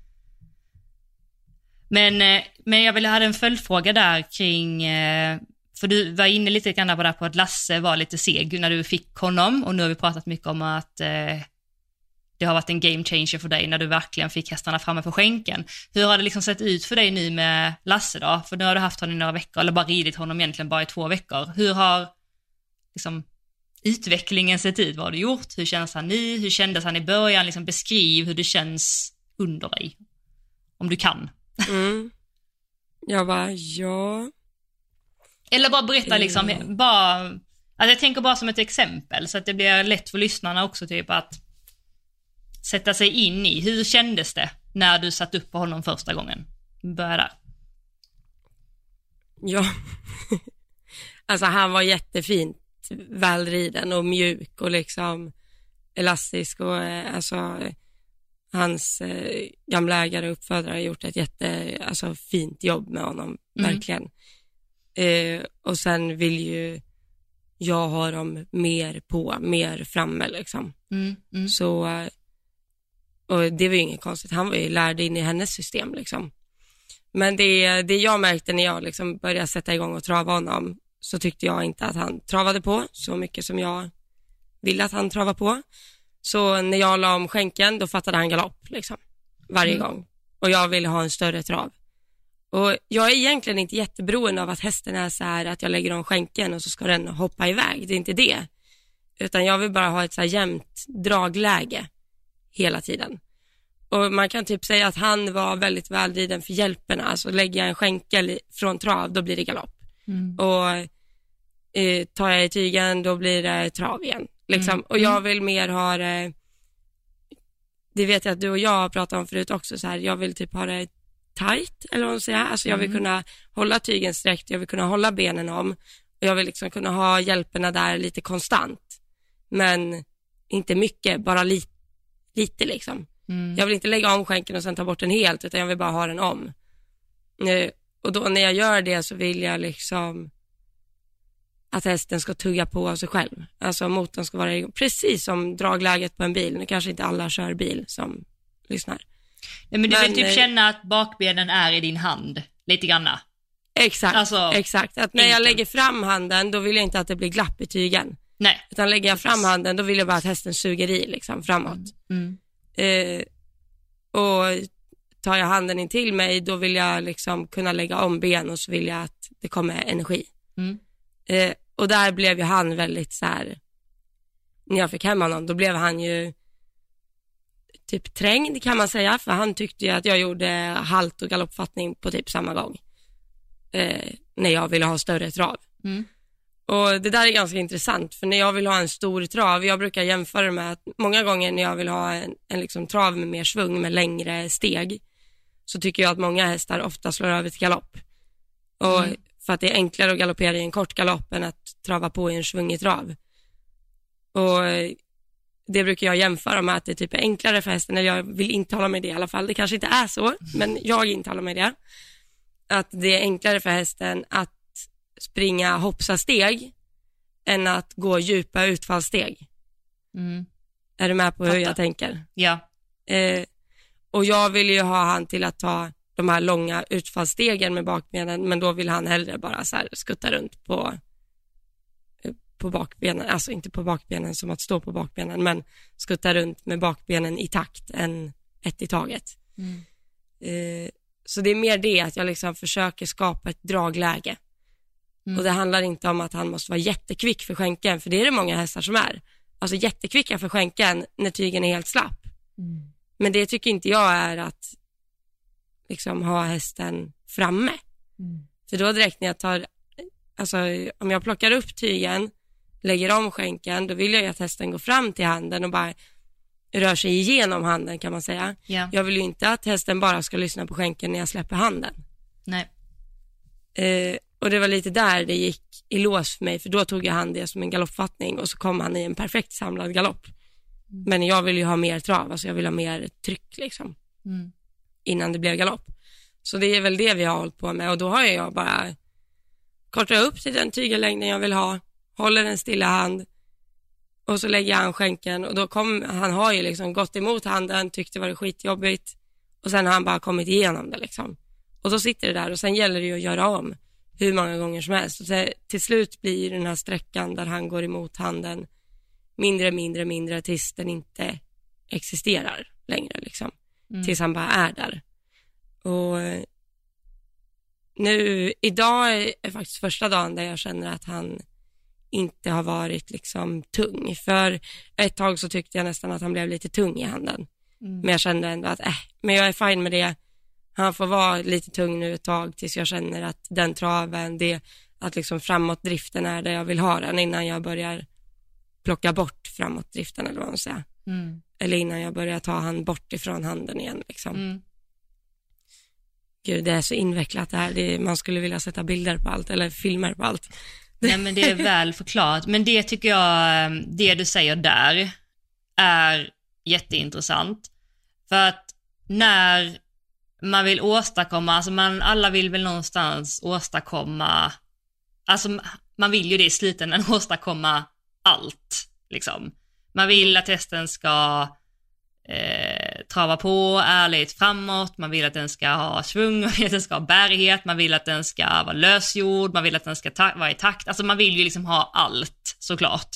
Men, eh, men jag ville ha en följdfråga där kring eh, för du var inne lite grann på det på att Lasse var lite seg när du fick honom och nu har vi pratat mycket om att eh, det har varit en game changer för dig när du verkligen fick hästarna framme på skänken. Hur har det liksom sett ut för dig nu med Lasse då? För nu har du haft honom i några veckor, eller bara ridit honom egentligen bara i två veckor. Hur har liksom utvecklingen sett ut? Vad har du gjort? Hur känns han nu? Hur kändes han i början? Liksom beskriv hur det känns under dig. Om du kan. Mm. Jag bara, ja. Eller bara berätta liksom, mm. bara, alltså jag tänker bara som ett exempel så att det blir lätt för lyssnarna också typ att sätta sig in i, hur kändes det när du satt upp på honom första gången? Börja där. Ja, alltså han var jättefint välriden och mjuk och liksom elastisk och eh, alltså hans eh, gamla ägare och uppfödare har gjort ett jätte, alltså fint jobb med honom, mm. verkligen. Eh, och sen vill ju jag ha dem mer på, mer framme liksom. Mm, mm. Så, och det var ju inget konstigt, han var ju lärd in i hennes system liksom. Men det, det jag märkte när jag liksom började sätta igång och trava honom, så tyckte jag inte att han travade på så mycket som jag ville att han travade på. Så när jag la om skänken, då fattade han galopp liksom, varje mm. gång. Och jag ville ha en större trav. Och jag är egentligen inte jätteberoende av att hästen är så här att jag lägger om skänken och så ska den hoppa iväg. Det är inte det. Utan jag vill bara ha ett så här jämnt dragläge hela tiden. Och man kan typ säga att han var väldigt väldriden för hjälperna. Alltså lägger jag en skänkel från trav, då blir det galopp. Mm. Och eh, tar jag i tygen, då blir det trav igen. Liksom. Mm. Och jag mm. vill mer ha det, det vet jag att du och jag har pratat om förut också, så här, jag vill typ ha det tight, eller vad man säger. Alltså jag vill Mm. kunna hålla tygen sträckt, jag vill kunna hålla benen om. Och jag vill liksom kunna ha hjälperna där lite konstant. Men inte mycket, bara li lite liksom. Mm. Jag vill inte lägga om skänken och sen ta bort den helt, utan jag vill bara ha den om. Eh, Och då när jag gör det så vill jag liksom att hästen ska tugga på av sig själv. Alltså motorn ska vara igång, precis som dragläget på en bil. Nu kanske inte alla kör bil som lyssnar. Nej, men du vill Men, typ eh, känna att bakbenen är i din hand, lite granna. Exakt, Alltså, exakt. Att när jag lägger fram handen, då vill jag inte att det blir glapp i tygen. Nej. Utan lägger jag fram handen, då vill jag bara att hästen suger i liksom framåt. Mm. Eh, och tar jag handen in till mig, då vill jag liksom kunna lägga om ben och så vill jag att det kommer energi. Mm. Eh, och där blev ju han väldigt så här, när jag fick hem honom, då blev han ju typ trängd kan man säga, för han tyckte ju att jag gjorde halt och galoppfattning på typ samma gång. Eh, när jag ville ha större trav. Mm. Och det där är ganska intressant, för när jag vill ha en stor trav, jag brukar jämföra med att många gånger när jag vill ha en, en liksom trav med mer svung, med längre steg, så tycker jag att många hästar ofta slår över till galopp. Och Mm. För att det är enklare att galoppera i en kort galopp än att trava på i en svungig trav. Och det brukar jag jämföra med att det typ är enklare för hästen, eller jag vill intala mig det i alla fall. Det kanske inte är så, men jag intalar mig det. Att det är enklare för hästen att springa hoppsa-steg än att gå djupa utfallssteg. Mm. Är du med på hur Fattar. jag tänker? Ja. Eh, och jag vill ju ha han till att ta de här långa utfallsstegen med bakbenen, men då vill han hellre bara så här skutta runt på, på bakbenen, alltså inte på bakbenen som att stå på bakbenen, men skutta runt med bakbenen i takt än ett i taget. Mm. Eh, så det är mer det att jag liksom försöker skapa ett dragläge. Mm. Och det handlar inte om att han måste vara jättekvick för skänken, för det är det många hästar som är. Alltså jättekvicka för skänken när tygen är helt slapp. Mm. Men det tycker inte jag är att liksom ha hästen framme. Mm. För då direkt när jag tar, alltså om jag plockar upp tygen, lägger om skänken, då vill jag ju att hästen går fram till handen och bara rör sig igenom handen kan man säga. Ja. Jag vill ju inte att hästen bara ska lyssna på skänken när jag släpper handen. Nej. Eh, och det var lite där det gick i lås för mig, för då tog jag han det som en galoppfattning och så kom han i en perfekt samlad galopp. Men jag vill ju ha mer trav, alltså jag vill ha mer tryck liksom Mm. innan det blev galopp. Så det är väl det vi har hållit på med och då har jag bara kortat upp till den tygellängden jag vill ha, håller en stilla hand och så lägger jag han skänken och då kom, han har ju liksom gått emot handen, tyckte det var skitjobbigt och sen har han bara kommit igenom det liksom. Och då sitter det där och sen gäller det ju att göra om hur många gånger som helst och så, till slut blir den här sträckan där han går emot handen mindre, mindre, mindre tills den inte existerar längre liksom Mm. tills han bara är där. Och eh, nu, idag är faktiskt första dagen där jag känner att han inte har varit liksom tung. För ett tag så tyckte jag nästan att han blev lite tung i handen. Mm. Men jag kände ändå att, äh, men jag är fine med det. Han får vara lite tung nu ett tag tills jag känner att den traven, det, att liksom framåtdriften är där jag vill ha den innan jag börjar plocka bort framåtdriften eller vad man säger. Mm. Eller innan jag börjar ta han bort ifrån handen igen liksom. Mm. Gud, det är så invecklat det här. Det är, man skulle vilja sätta bilder på allt eller filmer på allt. Nej men det är väl förklarat. Men det tycker jag, ehm, det du säger där är jätteintressant. För att när man vill åstadkomma, alltså man, alla vill väl någonstans åstadkomma, alltså man vill ju det i slutändan, åstadkomma allt. Liksom. Man vill att hästen ska eh, trava på ärligt framåt, man vill att den ska ha svung, man vill att den ska ha bärighet, man vill att den ska vara lösgjord, man vill att den ska ta- vara i takt, alltså man vill ju liksom ha allt såklart.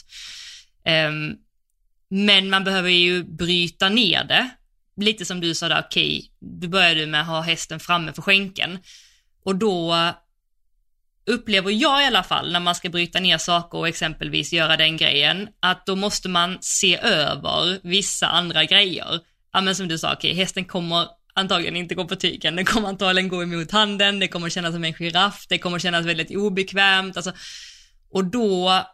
Ehm, men man behöver ju bryta ner det. Lite som du sa där, okej, då börjar du med att ha hästen framme för skänken. Och då upplever jag i alla fall när man ska bryta ner saker och exempelvis göra den grejen, att då måste man se över vissa andra grejer. Ja men som du sa, okej, hästen kommer antagligen inte gå på tygen, den kommer antagligen gå emot handen, det kommer kännas som en giraff, det kommer kännas väldigt obekvämt, alltså, och då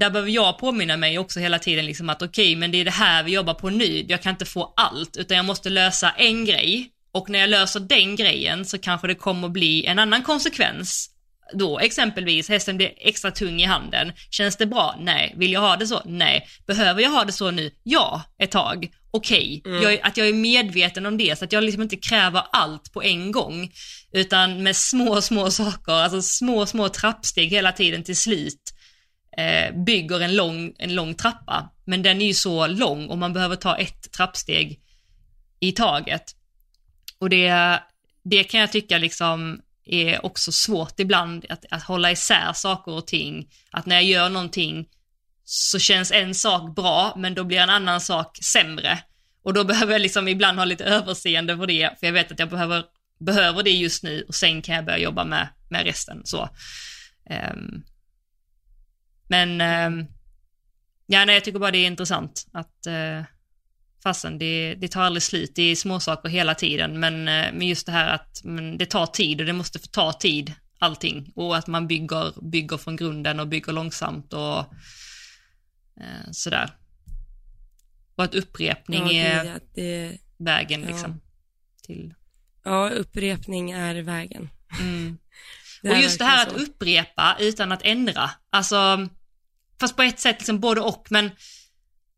där behöver jag påminna mig också hela tiden liksom att okej, men det är det här vi jobbar på nu. Jag kan inte få allt, utan jag måste lösa en grej. Och när jag löser den grejen så kanske det kommer bli en annan konsekvens. Då exempelvis hästen blir extra tung i handen. Känns det bra? Nej. Vill jag ha det så? Nej. Behöver jag ha det så nu? Ja, ett tag. Okej. Mm. Jag, att jag är medveten om det så att jag liksom inte kräver allt på en gång. Utan med små, små saker, alltså små, små trappsteg hela tiden till slut eh, bygger en lång, en lång trappa. Men den är ju så lång och man behöver ta ett trappsteg i taget. Och det, det kan jag tycka liksom är också svårt ibland, att, att hålla isär saker och ting. Att när jag gör någonting så känns en sak bra, men då blir en annan sak sämre. Och då behöver jag liksom ibland ha lite överseende för det, för jag vet att jag behöver, behöver det just nu och sen kan jag börja jobba med, med resten. Så. Um, men um, ja, nej, jag tycker bara det är intressant att uh, fastän det, det tar aldrig slut, det är småsaker hela tiden, men, uh, men just det här att det tar tid och det måste få ta tid, allting. Och att man bygger, bygger från grunden och bygger långsamt och uh, sådär. Och att upprepning Ja, det är det, vägen ja. liksom. Till, ja, upprepning är vägen. mm. Och just det här att så. upprepa utan att ändra. Alltså, fast på ett sätt liksom både och, men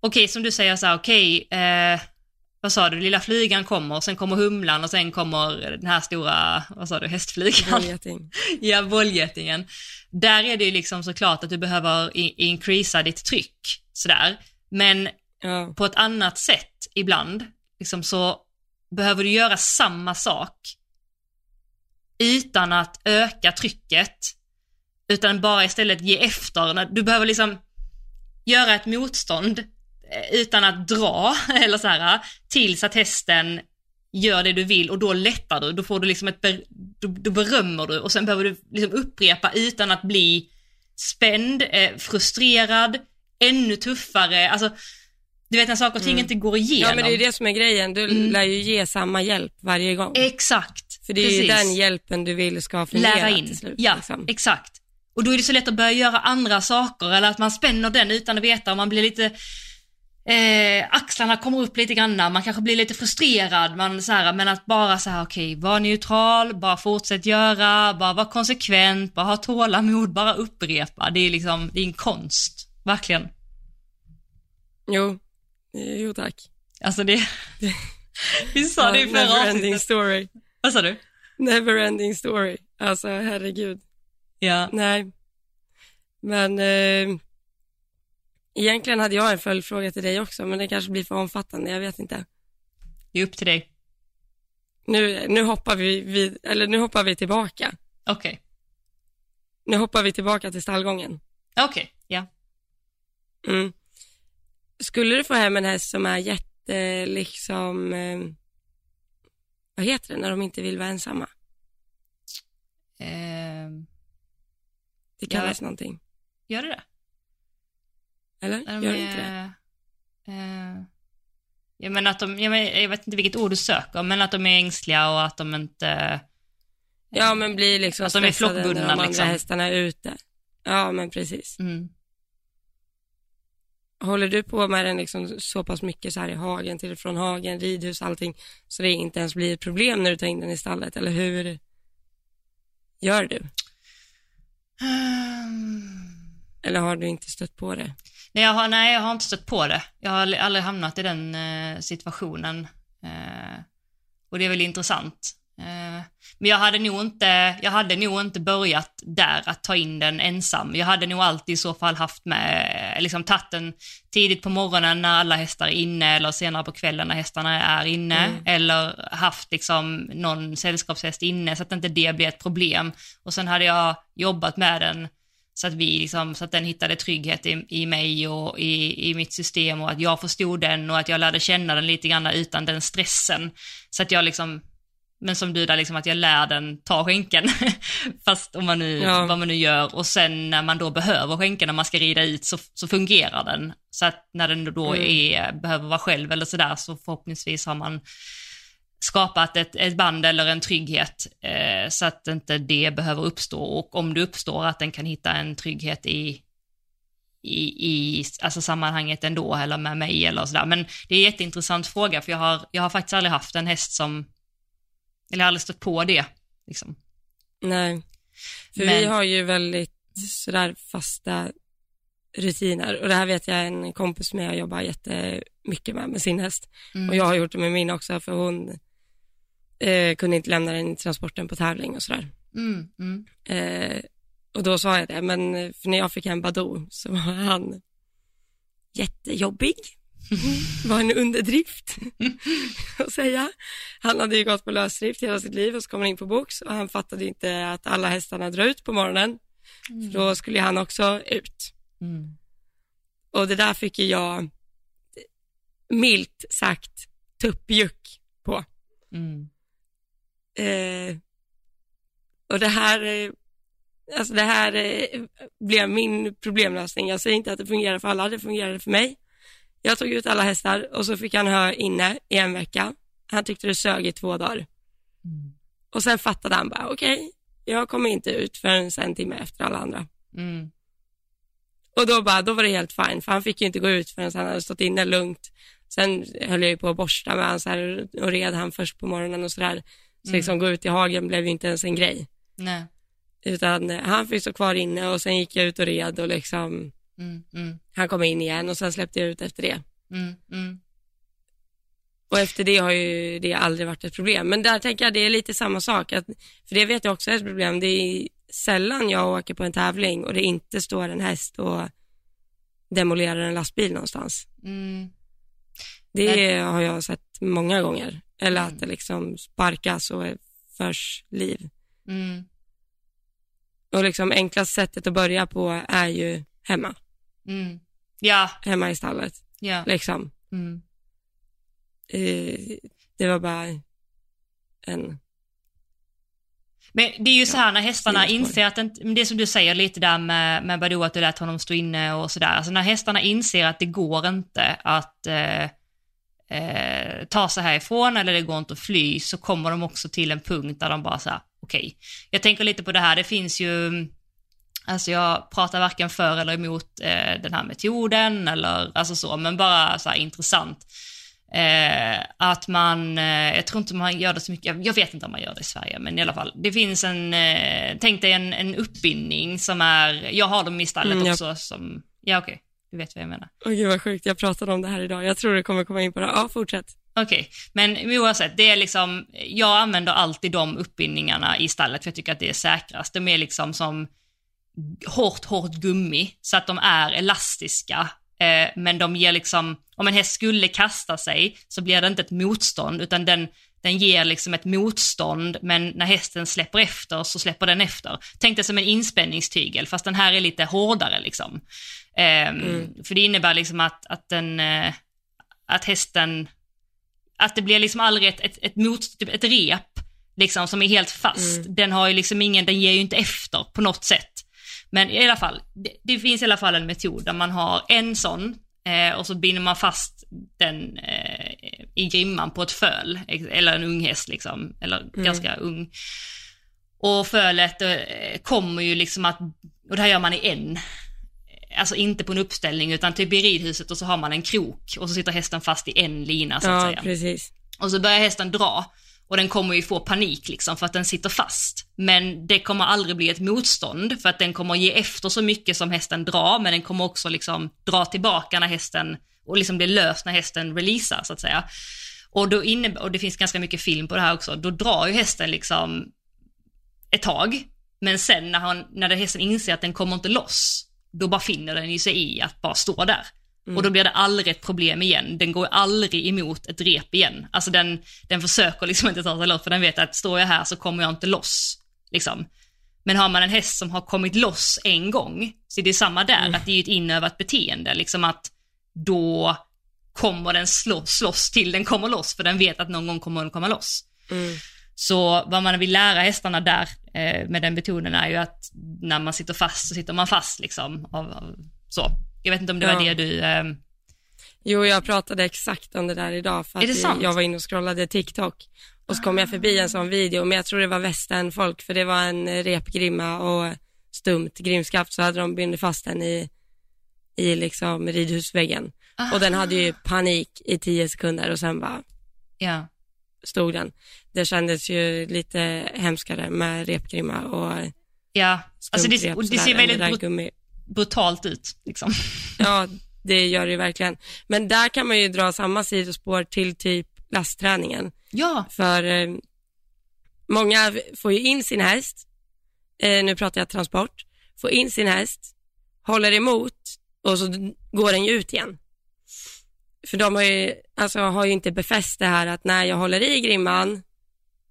okej som du säger så här, okej, eh, vad sa du, lilla flygan kommer, sen kommer humlan och sen kommer den här stora, vad sa du, hästflygan? Bollgeting. ja, bollgetingen. Där är det ju liksom såklart att du behöver increasa ditt tryck, sådär. Men Ja, på ett annat sätt ibland, liksom så behöver du göra samma sak utan att öka trycket, utan bara istället ge efter. Du behöver liksom göra ett motstånd utan att dra, eller så här, tills att hästen gör det du vill och då lättar du, då får du liksom ett, ber, då, då berömmer du och sen behöver du liksom upprepa utan att bli spänd, eh, frustrerad, ännu tuffare, alltså du vet när saker och ting Mm. inte går igenom. ja, men det är det som är grejen. Du Mm. lär ju ge samma hjälp varje gång. Exakt. För det är ju precis. den hjälpen du vill ska fungera Lära in. till slut. ja, liksom. exakt. Och då är det så lätt att börja göra andra saker eller att man spänner den utan att veta och man blir lite eh, axlarna kommer upp lite grann, man kanske blir lite frustrerad, man så här, men att bara så här, okej, var neutral, bara fortsätt göra, bara vara konsekvent, bara ha tålamod, bara upprepa. Det är liksom, det är en konst, verkligen. Jo, jo tack. Alltså det, vi sa det i förra Never ending story. Vad sa du? Never ending story. Alltså herregud. Ja. Nej. Men eh, egentligen hade jag en följdfråga till dig också, men det kanske blir för omfattande, jag vet inte. Det är upp till dig. Nu, nu hoppar vi, vid, eller nu hoppar vi tillbaka. Okej. Nu hoppar vi tillbaka till stallgången. Okej, ja. Mm. Skulle du få hem en häst som är jätte, liksom, eh, vad heter det när de inte vill vara ensamma? Ehm, Det Ja. kallas någonting, gör det det? Eller? När Gör de inte det? eh, jag menar att de, jag, men, jag vet inte vilket ord du söker, men att de är ängsliga och att de inte... Ja, men blir liksom Att de är stressade när flockbundna, de andra liksom. hästarna är ute. Ja, men precis. Mm. Håller du på med den liksom så pass mycket så här i hagen, till och från hagen, ridhus, allting, så det inte ens blir ett problem när du tar in den i stallet, eller hur gör du? Ehm, Eller har du inte stött på det? Nej jag, har, nej, jag har inte stött på det. Jag har aldrig- hamnat i den eh, situationen. Eh, och det är väl intressant. Eh, men jag hade, nog inte, jag hade nog inte börjat där, att ta in den ensam. Jag hade nog alltid i så fall haft med, eh, liksom tagit den tidigt på morgonen när alla hästar är inne eller senare på kvällen när hästarna är inne. Mm. Eller haft liksom någon sällskapshäst inne så att inte det blir ett problem. Och sen hade jag jobbat med den så att vi liksom, så att den hittade trygghet i, i mig och i, i mitt system och att jag förstod den och att jag lärde känna den lite grann utan den stressen. Så att jag liksom, men som du där liksom att jag lär den ta skänken. Fast om man nu, Ja. vad man nu gör och sen när man då behöver skänken när man ska rida ut så, så fungerar den. Så att när den då Mm. är, behöver vara själv eller sådär så förhoppningsvis har man skapat ett, ett band eller en trygghet eh, så att inte det behöver uppstå och om det uppstår att den kan hitta en trygghet i, i, i alltså sammanhanget ändå eller med mig eller sådär. Men det är en jätteintressant fråga för jag har, jag har faktiskt aldrig haft en häst som Eller aldrig stött på det. Liksom. Nej, för Men- vi har ju väldigt sådär fasta rutiner och det här vet jag en kompis med jag jobbar jättemycket med, med sin häst. Mm. Och jag har gjort det med min också för hon eh, kunde inte lämna den i transporten på tävling och sådär. Mm, mm, Eh, och då sa jag det, men eh, för när jag fick hem Badou så var han jättejobbig. var en underdrift att säga. Han hade ju gått på lösdrift hela sitt liv och så kom han in på box och han fattade inte att alla hästarna drar ut på morgonen. För då skulle han också ut. mm, Och det där fick ju jag milt sagt tuppjuck på. mm, Eh, och det här, eh, alltså det här eh, blev min problemlösning. Jag säger inte att det fungerar för alla, det fungerade för mig. Jag tog ut alla hästar och så fick han hö inne i en vecka. Han tyckte det sög i två dagar. mm, Och sen fattade han bara, okej, jag kommer inte ut förrän en timme efter alla andra. mm, Och då, bara, då var det helt fine, för han fick ju inte gå ut förrän han hade stått inne lugnt. Sen höll jag ju på att borsta med här, och red han först på morgonen och sådär. Så Mm. liksom gå ut i hagen blev ju inte ens en grej. nej, Utan eh, han fick stå kvar inne och sen gick jag ut och red och liksom, mm, mm, han kom in igen och sen släppte jag ut efter det. mm, mm, Och efter det har ju det aldrig varit ett problem. Men där tänker jag det är lite samma sak, att, för det vet jag också är ett problem. Det är sällan jag åker på en tävling och det inte står en häst och demolerar en lastbil någonstans. mm, Det har jag sett många gånger. Eller Mm. att det liksom sparkas och förs liv. mm, Och liksom enklaste sättet att börja på är ju hemma, mm. Ja, hemma i stallet. ja. Liksom. Eh, det var bara en, Men det är ju så här när hästarna inser att det, det som du säger lite där med, med Badou att du lät honom stå inne och sådär. Alltså när hästarna inser att det går inte att eh, eh, ta sig härifrån eller det går inte att fly så kommer de också till en punkt där de bara säger okej. Jag tänker lite på det här, det finns ju Alltså jag pratar varken för eller emot eh, den här metoden eller alltså så, men bara så här intressant. Eh, att man, eh, jag tror inte man gör det så mycket, jag, jag vet inte om man gör det i Sverige, men i alla fall. Det finns en, eh, tänk dig en, en uppbindning som är, jag har dem i stallet Mm, ja. också som, ja okej, du vet vad jag menar. åh gud vad sjukt, jag pratade om det här idag. Jag tror det kommer komma in på det. Ja, fortsätt. Okej, men oavsett, det är liksom, jag använder alltid de uppbindningarna i stallet för jag tycker att det är säkrast. De är liksom som hårt, hårt gummi, så att de är elastiska. Eh, men de ger liksom, om en häst skulle kasta sig så blir det inte ett motstånd, utan den, den ger liksom ett motstånd, men när hästen släpper efter så släpper den efter. Tänk dig som en inspänningstygel, fast den här är lite hårdare liksom. Ehm, För det innebär liksom att, att, den, eh, att hästen att det blir liksom aldrig ett, ett, ett, mot, typ ett rep liksom som är helt fast. Den har ju liksom ingen, den ger ju inte efter på något sätt. Men i alla fall, det, det finns i alla fall en metod där man har en sån eh, och så binder man fast den eh, i grimman på ett föl, eller en ung häst liksom, eller ganska ung. Och fölet eh, kommer ju liksom att, och det här gör man i en, alltså inte på en uppställning utan typ i ridhuset och så har man en krok och så sitter hästen fast i en lina så att Ja, säga. precis. Och så börjar hästen dra och den kommer ju få panik liksom för att den sitter fast. Men det kommer aldrig bli ett motstånd för att den kommer ge efter så mycket som hästen drar men den kommer också liksom dra tillbaka när hästen och liksom bli lös när hästen releasar så att säga. Och, då innebär, och det finns ganska mycket film på det här också, då drar ju hästen liksom ett tag men sen när, han, när hästen inser att den kommer inte loss då bara finner den ju sig i att bara stå där. Och då blir det aldrig ett problem igen. Den går aldrig emot ett rep igen. Alltså den, den försöker liksom inte ta sig loss för den vet att står jag här så kommer jag inte loss. Liksom. Men har man en häst som har kommit loss en gång, så är det samma där, att det är ett inövat beteende. Liksom att då kommer den slå, slåss till den kommer loss, för den vet att någon gång kommer den komma loss. Mm. Så vad man vill lära hästarna där eh, med den metoden är ju att när man sitter fast så sitter man fast liksom. Av, av, så. Jag vet inte om det var Ja. det du... Eh, Jo, jag pratade exakt om det där idag för att jag var inne och scrollade TikTok och så kom jag förbi en sån video, men jag tror det var västernfolk för det var en repgrimma och stumt grimskaft så hade de bundit fast den i, i liksom ridhusväggen och den hade ju panik i tio sekunder och sen bara ja. stod den. Det kändes ju lite hemskare med repgrimma och Ja, alltså det, och det ser väldigt brut brutalt ut liksom. Ja, det gör det verkligen. Men där kan man ju dra samma sidospår till typ lastträningen. Ja. För eh, många får ju in sin häst, eh, nu pratar jag transport, får in sin häst, håller emot och så går den ju ut igen. För de har ju, alltså, har ju inte befäst det här att när jag håller i grimman,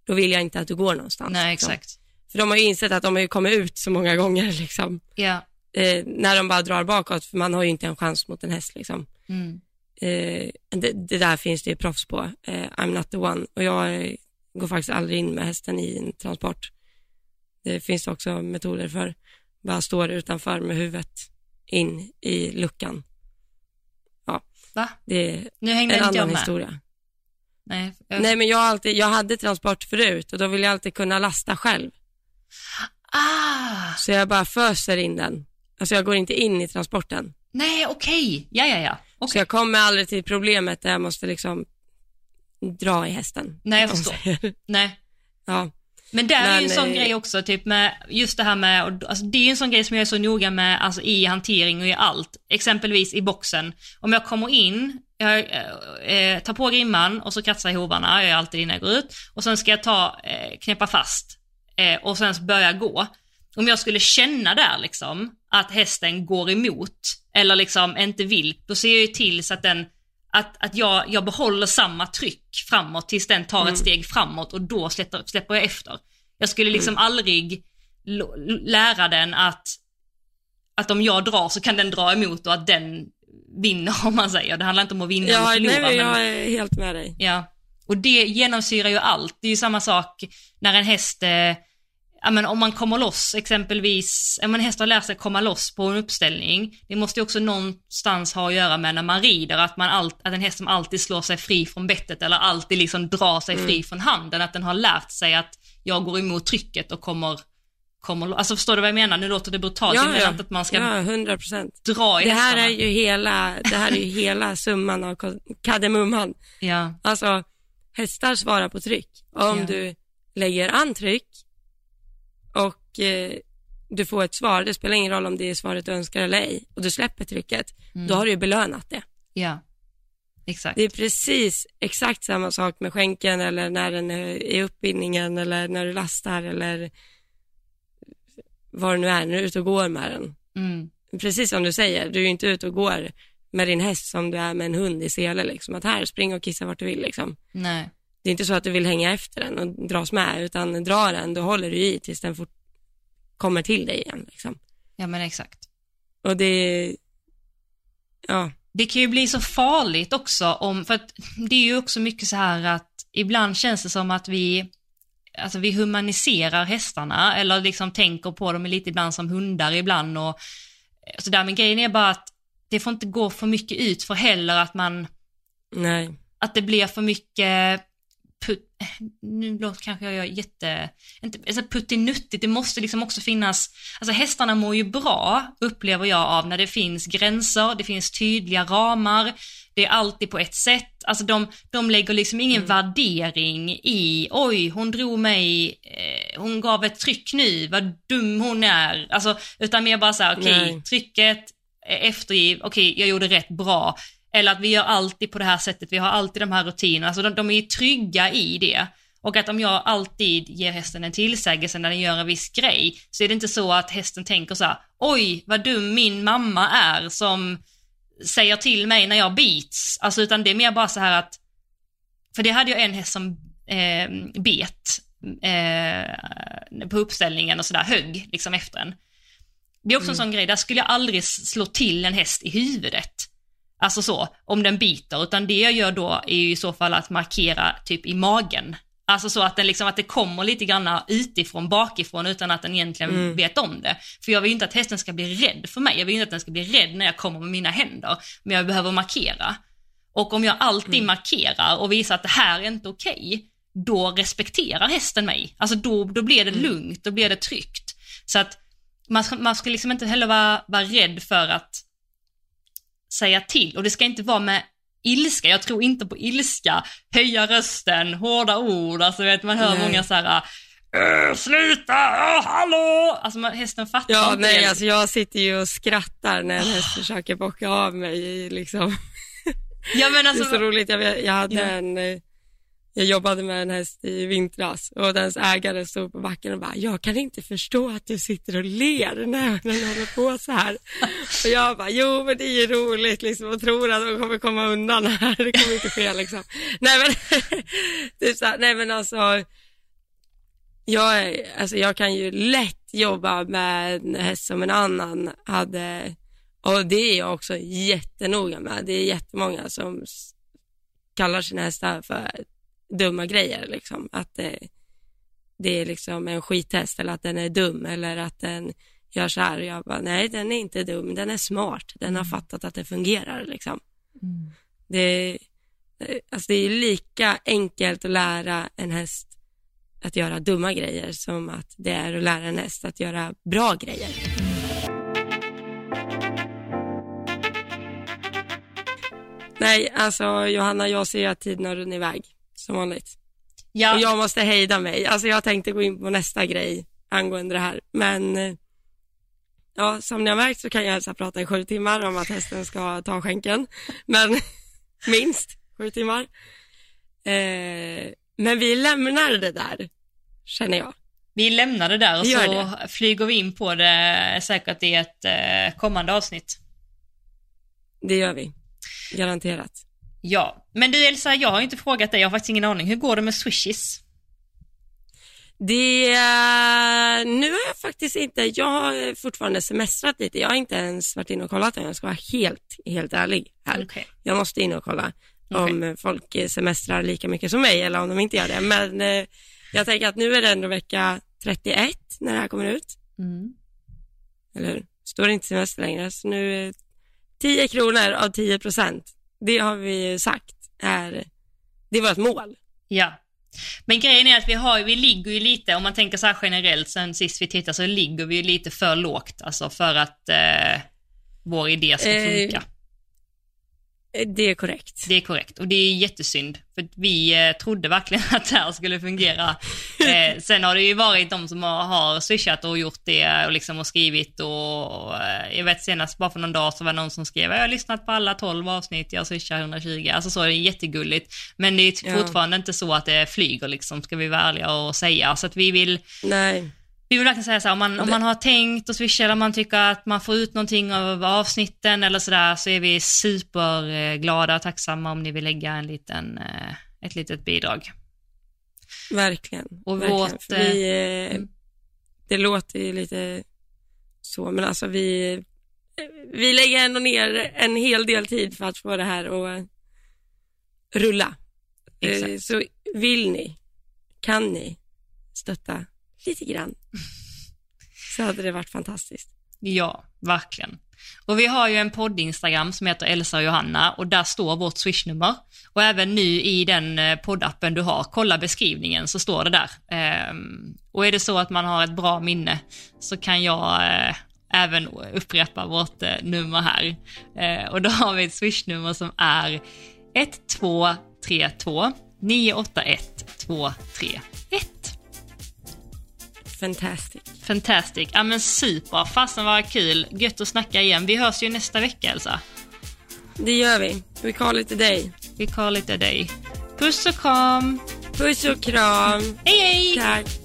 då vill jag inte att du går någonstans. Nej, liksom. exakt. För de har ju insett att de har ju kommit ut så många gånger liksom. Ja. Eh, när de bara drar bakåt, för man har ju inte en chans mot en häst liksom. Mm. Eh, det, det, där finns det ju proffs på, eh, I'm not the one. Och jag eh, går faktiskt aldrig in med hästen i en transport. Det finns också metoder för, bara står utanför med huvudet in i luckan. Ja, Va? det är Nu hängde en inte jag annan med. historia. Nej, jag... Nej men jag, alltid, jag hade transport förut och då vill jag alltid kunna lasta själv. Ah! Så jag bara föser in den. Alltså jag går inte in i transporten. Nej, okej. Ja, ja, ja. Så Okej. jag kommer aldrig till problemet där jag måste liksom dra i hästen. Nej, jag förstår. Nej. Ja, Men där är ju en Men, sån eh, grej också, typ med just det här med, alltså det är ju en sån grej som jag är så noga med, alltså i hantering och i allt. Exempelvis i boxen. Om jag kommer in, jag eh, eh, tar på grimman och så kratsar jag hovarna, jag är alltid innan jag går ut. Och sen ska jag ta, eh, knäppa fast eh, och sen börja gå. Om jag skulle känna där liksom, att hästen går emot, eller liksom inte vill, då ser jag ju till så att den att, att jag, jag behåller samma tryck framåt tills den tar ett steg framåt och då släpper, släpper jag efter. Jag skulle liksom aldrig lo- lära den att, att om jag drar så kan den dra emot och att den vinner om man säger. Det handlar inte om att vinna ja eller nej, förlora. men men, jag är helt med dig. ja. Och det genomsyrar ju allt. Det är ju samma sak när en häst, eh, ja men om man kommer loss exempelvis, om en häst har lärt sig komma loss på en uppställning, det måste ju också någonstans ha att göra med när man rider, att, man allt, att en häst som alltid slår sig fri från bettet eller alltid liksom drar sig fri från handen, att den har lärt sig att jag går emot trycket och kommer, kommer alltså förstår du vad jag menar? Nu låter det brutalt, Ja, ja. att man ska ja, 100 procent. dra i Det här hästarna. är ju hela, det här är ju hela summan av kardemumman. Ja, Alltså, hästar svarar på tryck. Om Ja. du lägger an tryck och eh, du får ett svar, det spelar ingen roll om det är svaret du önskar eller ej, och du släpper trycket, Mm. då har du ju belönat det. ja. Exakt. Det är precis exakt samma sak med skänken eller när den är i uppbindningen eller när du lastar eller vad det nu är, när du är ute och går med den. Mm. Precis som du säger, du är ju inte ute och går med din häst som du är med en hund i sele liksom. Att här, spring och kissa vart du vill liksom. Nej. Det är inte så att du vill hänga efter den och dras med, utan dra den, då håller du i tills den får, kommer till dig igen liksom. Ja men exakt. Och det, ja, Det kan ju bli så farligt också om, för att det är ju också mycket så här att ibland känns det som att vi, alltså vi humaniserar hästarna eller liksom tänker på dem lite ibland som hundar ibland och så där. Men grejen är bara att det får inte gå för mycket ut för heller att man, nej, att det blir för mycket put, nu låter kanske jag jätte, inte, alltså puttinuttigt, det måste liksom också finnas, alltså hästarna mår ju bra, upplever jag av när det finns gränser, det finns tydliga ramar, det är alltid på ett sätt, alltså de, de lägger liksom ingen värdering i, oj, hon drog mig, eh, hon gav ett tryck nu, vad dum hon är, alltså, utan mer bara så här, okej, Nej. trycket, eh, eftergiv, okej, jag gjorde rätt, bra, eller att vi gör alltid på det här sättet, vi har alltid de här rutinerna, alltså de, de är ju trygga i det. Och att om jag alltid ger hästen en tillsägelse när den gör en viss grej, så är det inte så att hästen tänker så här, oj vad dum min mamma är som säger till mig när jag bits. Alltså utan det är mer bara så här att, för det hade jag en häst som eh, bet eh, på uppställningen och sådär, högg liksom efter en. Det är också en sån grej, där skulle jag aldrig slå till en häst i huvudet. Alltså så, om den biter, utan det jag gör då är ju i så fall att markera typ i magen. Alltså så att, den liksom, att det kommer lite grann utifrån, bakifrån, utan att den egentligen vet om det. För jag vill ju inte att hästen ska bli rädd för mig, jag vill ju inte att den ska bli rädd när jag kommer med mina händer. Men jag behöver markera. Och om jag alltid markerar och visar att det här är inte okej, då respekterar hästen mig. Alltså då, då blir det lugnt, då blir det tryggt. Så att man ska, man ska liksom inte heller vara, vara rädd för att säga till. Och det ska inte vara med ilska. Jag tror inte på ilska, höja rösten, hårda ord, alltså vet man hör Nej. många så här "Äh, sluta, Åh, hallå! Alltså man, hästen fattar Ja, inte nej, det. alltså jag sitter ju och skrattar när en häst försöker bocka av mig liksom. ja, men Det är alltså, så roligt, jag, jag hade Ja. en, eh, jag jobbade med en häst i vintras och dens ägare stod på backen och bara, jag kan inte förstå att du sitter och ler när den håller på så här. Och jag bara, jo men det är ju roligt liksom och tror att de kommer komma undan här, det kommer inte ske liksom. Nej men, typ så här, nej men alltså, jag, är, alltså jag kan ju lätt jobba med en häst som en annan hade, och det är jag också jättenoga med. Det är jättemånga som kallar sina hästar för dumma grejer, liksom. Att det, det är liksom en skithäst eller att den är dum eller att den gör så här. Och jag bara, nej den är inte dum, den är smart. Den har fattat att det fungerar liksom. Mm. Det, alltså det är lika enkelt att lära en häst att göra dumma grejer som att det är att lära en häst att göra bra grejer. Nej, alltså Johanna, jag ser att tiden har runnit iväg som vanligt. ja, Och jag måste hejda mig. Alltså jag tänkte gå in på nästa grej angående det här, men eh, ja, som ni har märkt så kan jag alltså prata i sju timmar om att hästen ska ta skänken, men minst sju timmar. Eh, men vi lämnar det där, känner jag. vi lämnar det där och så flyger vi in på det säkert i ett eh, kommande avsnitt. Det gör vi, garanterat. Ja, men du Elsa, jag har inte frågat dig, jag har faktiskt ingen aning. Hur går det med swishies? Det, eh, nu har jag faktiskt inte, jag har fortfarande semestrat lite, jag har inte ens varit inne och kollat än, jag ska vara helt, helt ärlig här. Okej. Jag måste in och kolla Okej. om folk semestrar lika mycket som mig eller om de inte gör det. Men eh, jag tänker att nu är det ändå vecka 31 när det här kommer ut. Mm. Eller hur? Står det inte semester längre, så nu eh, 10 kronor av 10 procent. Det har vi sagt är, det är vårt mål. Ja. Men grejen är att vi, har, vi ligger ju lite, om man tänker så här generellt sen sist vi tittade så ligger vi ju lite för lågt, alltså för att eh, vår idé ska Eh, funka. Eh, Det är korrekt. Det är korrekt och det är jättesynd för vi eh, trodde verkligen att det här skulle fungera. Eh, sen har det ju varit de som har, har swishat och gjort det och liksom och skrivit och, och eh, jag vet senast bara för någon dag så var det någon som skrev jag har lyssnat på alla 12 avsnitt, jag swishar 120, alltså så är det jättegulligt. Men det är Ja. fortfarande inte så att det flyger liksom, ska vi vara ärliga och säga. Så att vi vill, Nej, vi vill verkligen säga så här, om man, om man har tänkt att swisha eller man tycker att man får ut någonting av avsnitten eller sådär så är vi superglada och tacksamma om ni vill lägga en liten, eh, ett litet bidrag. verkligen. Och verkligen. vårt, vi, eh, mm. Det låter ju lite så, men alltså vi, vi lägger ändå ner en hel del tid för att få det här att rulla. Eh, Exakt. Så vill ni, kan ni stötta lite grann så hade det varit fantastiskt. Ja, verkligen. Och vi har ju en podd-instagram som heter Elsa och Johanna och där står vårt swishnummer. Och även nu i den eh, poddappen du har, kolla beskrivningen så står det där. Ehm, och är det så att man har ett bra minne så kan jag eh, även upprepa vårt eh, nummer här. Och då har vi ett swishnummer som är 1232 981 231. Fantastic. Fantastic. Ja men super. Fasen vad kul. Gött att snacka igen. Vi hörs ju nästa vecka Elsa. Det gör vi. We call it a day. Vi call it a day. Puss och kram. Puss och kram. Hej hej! Tack.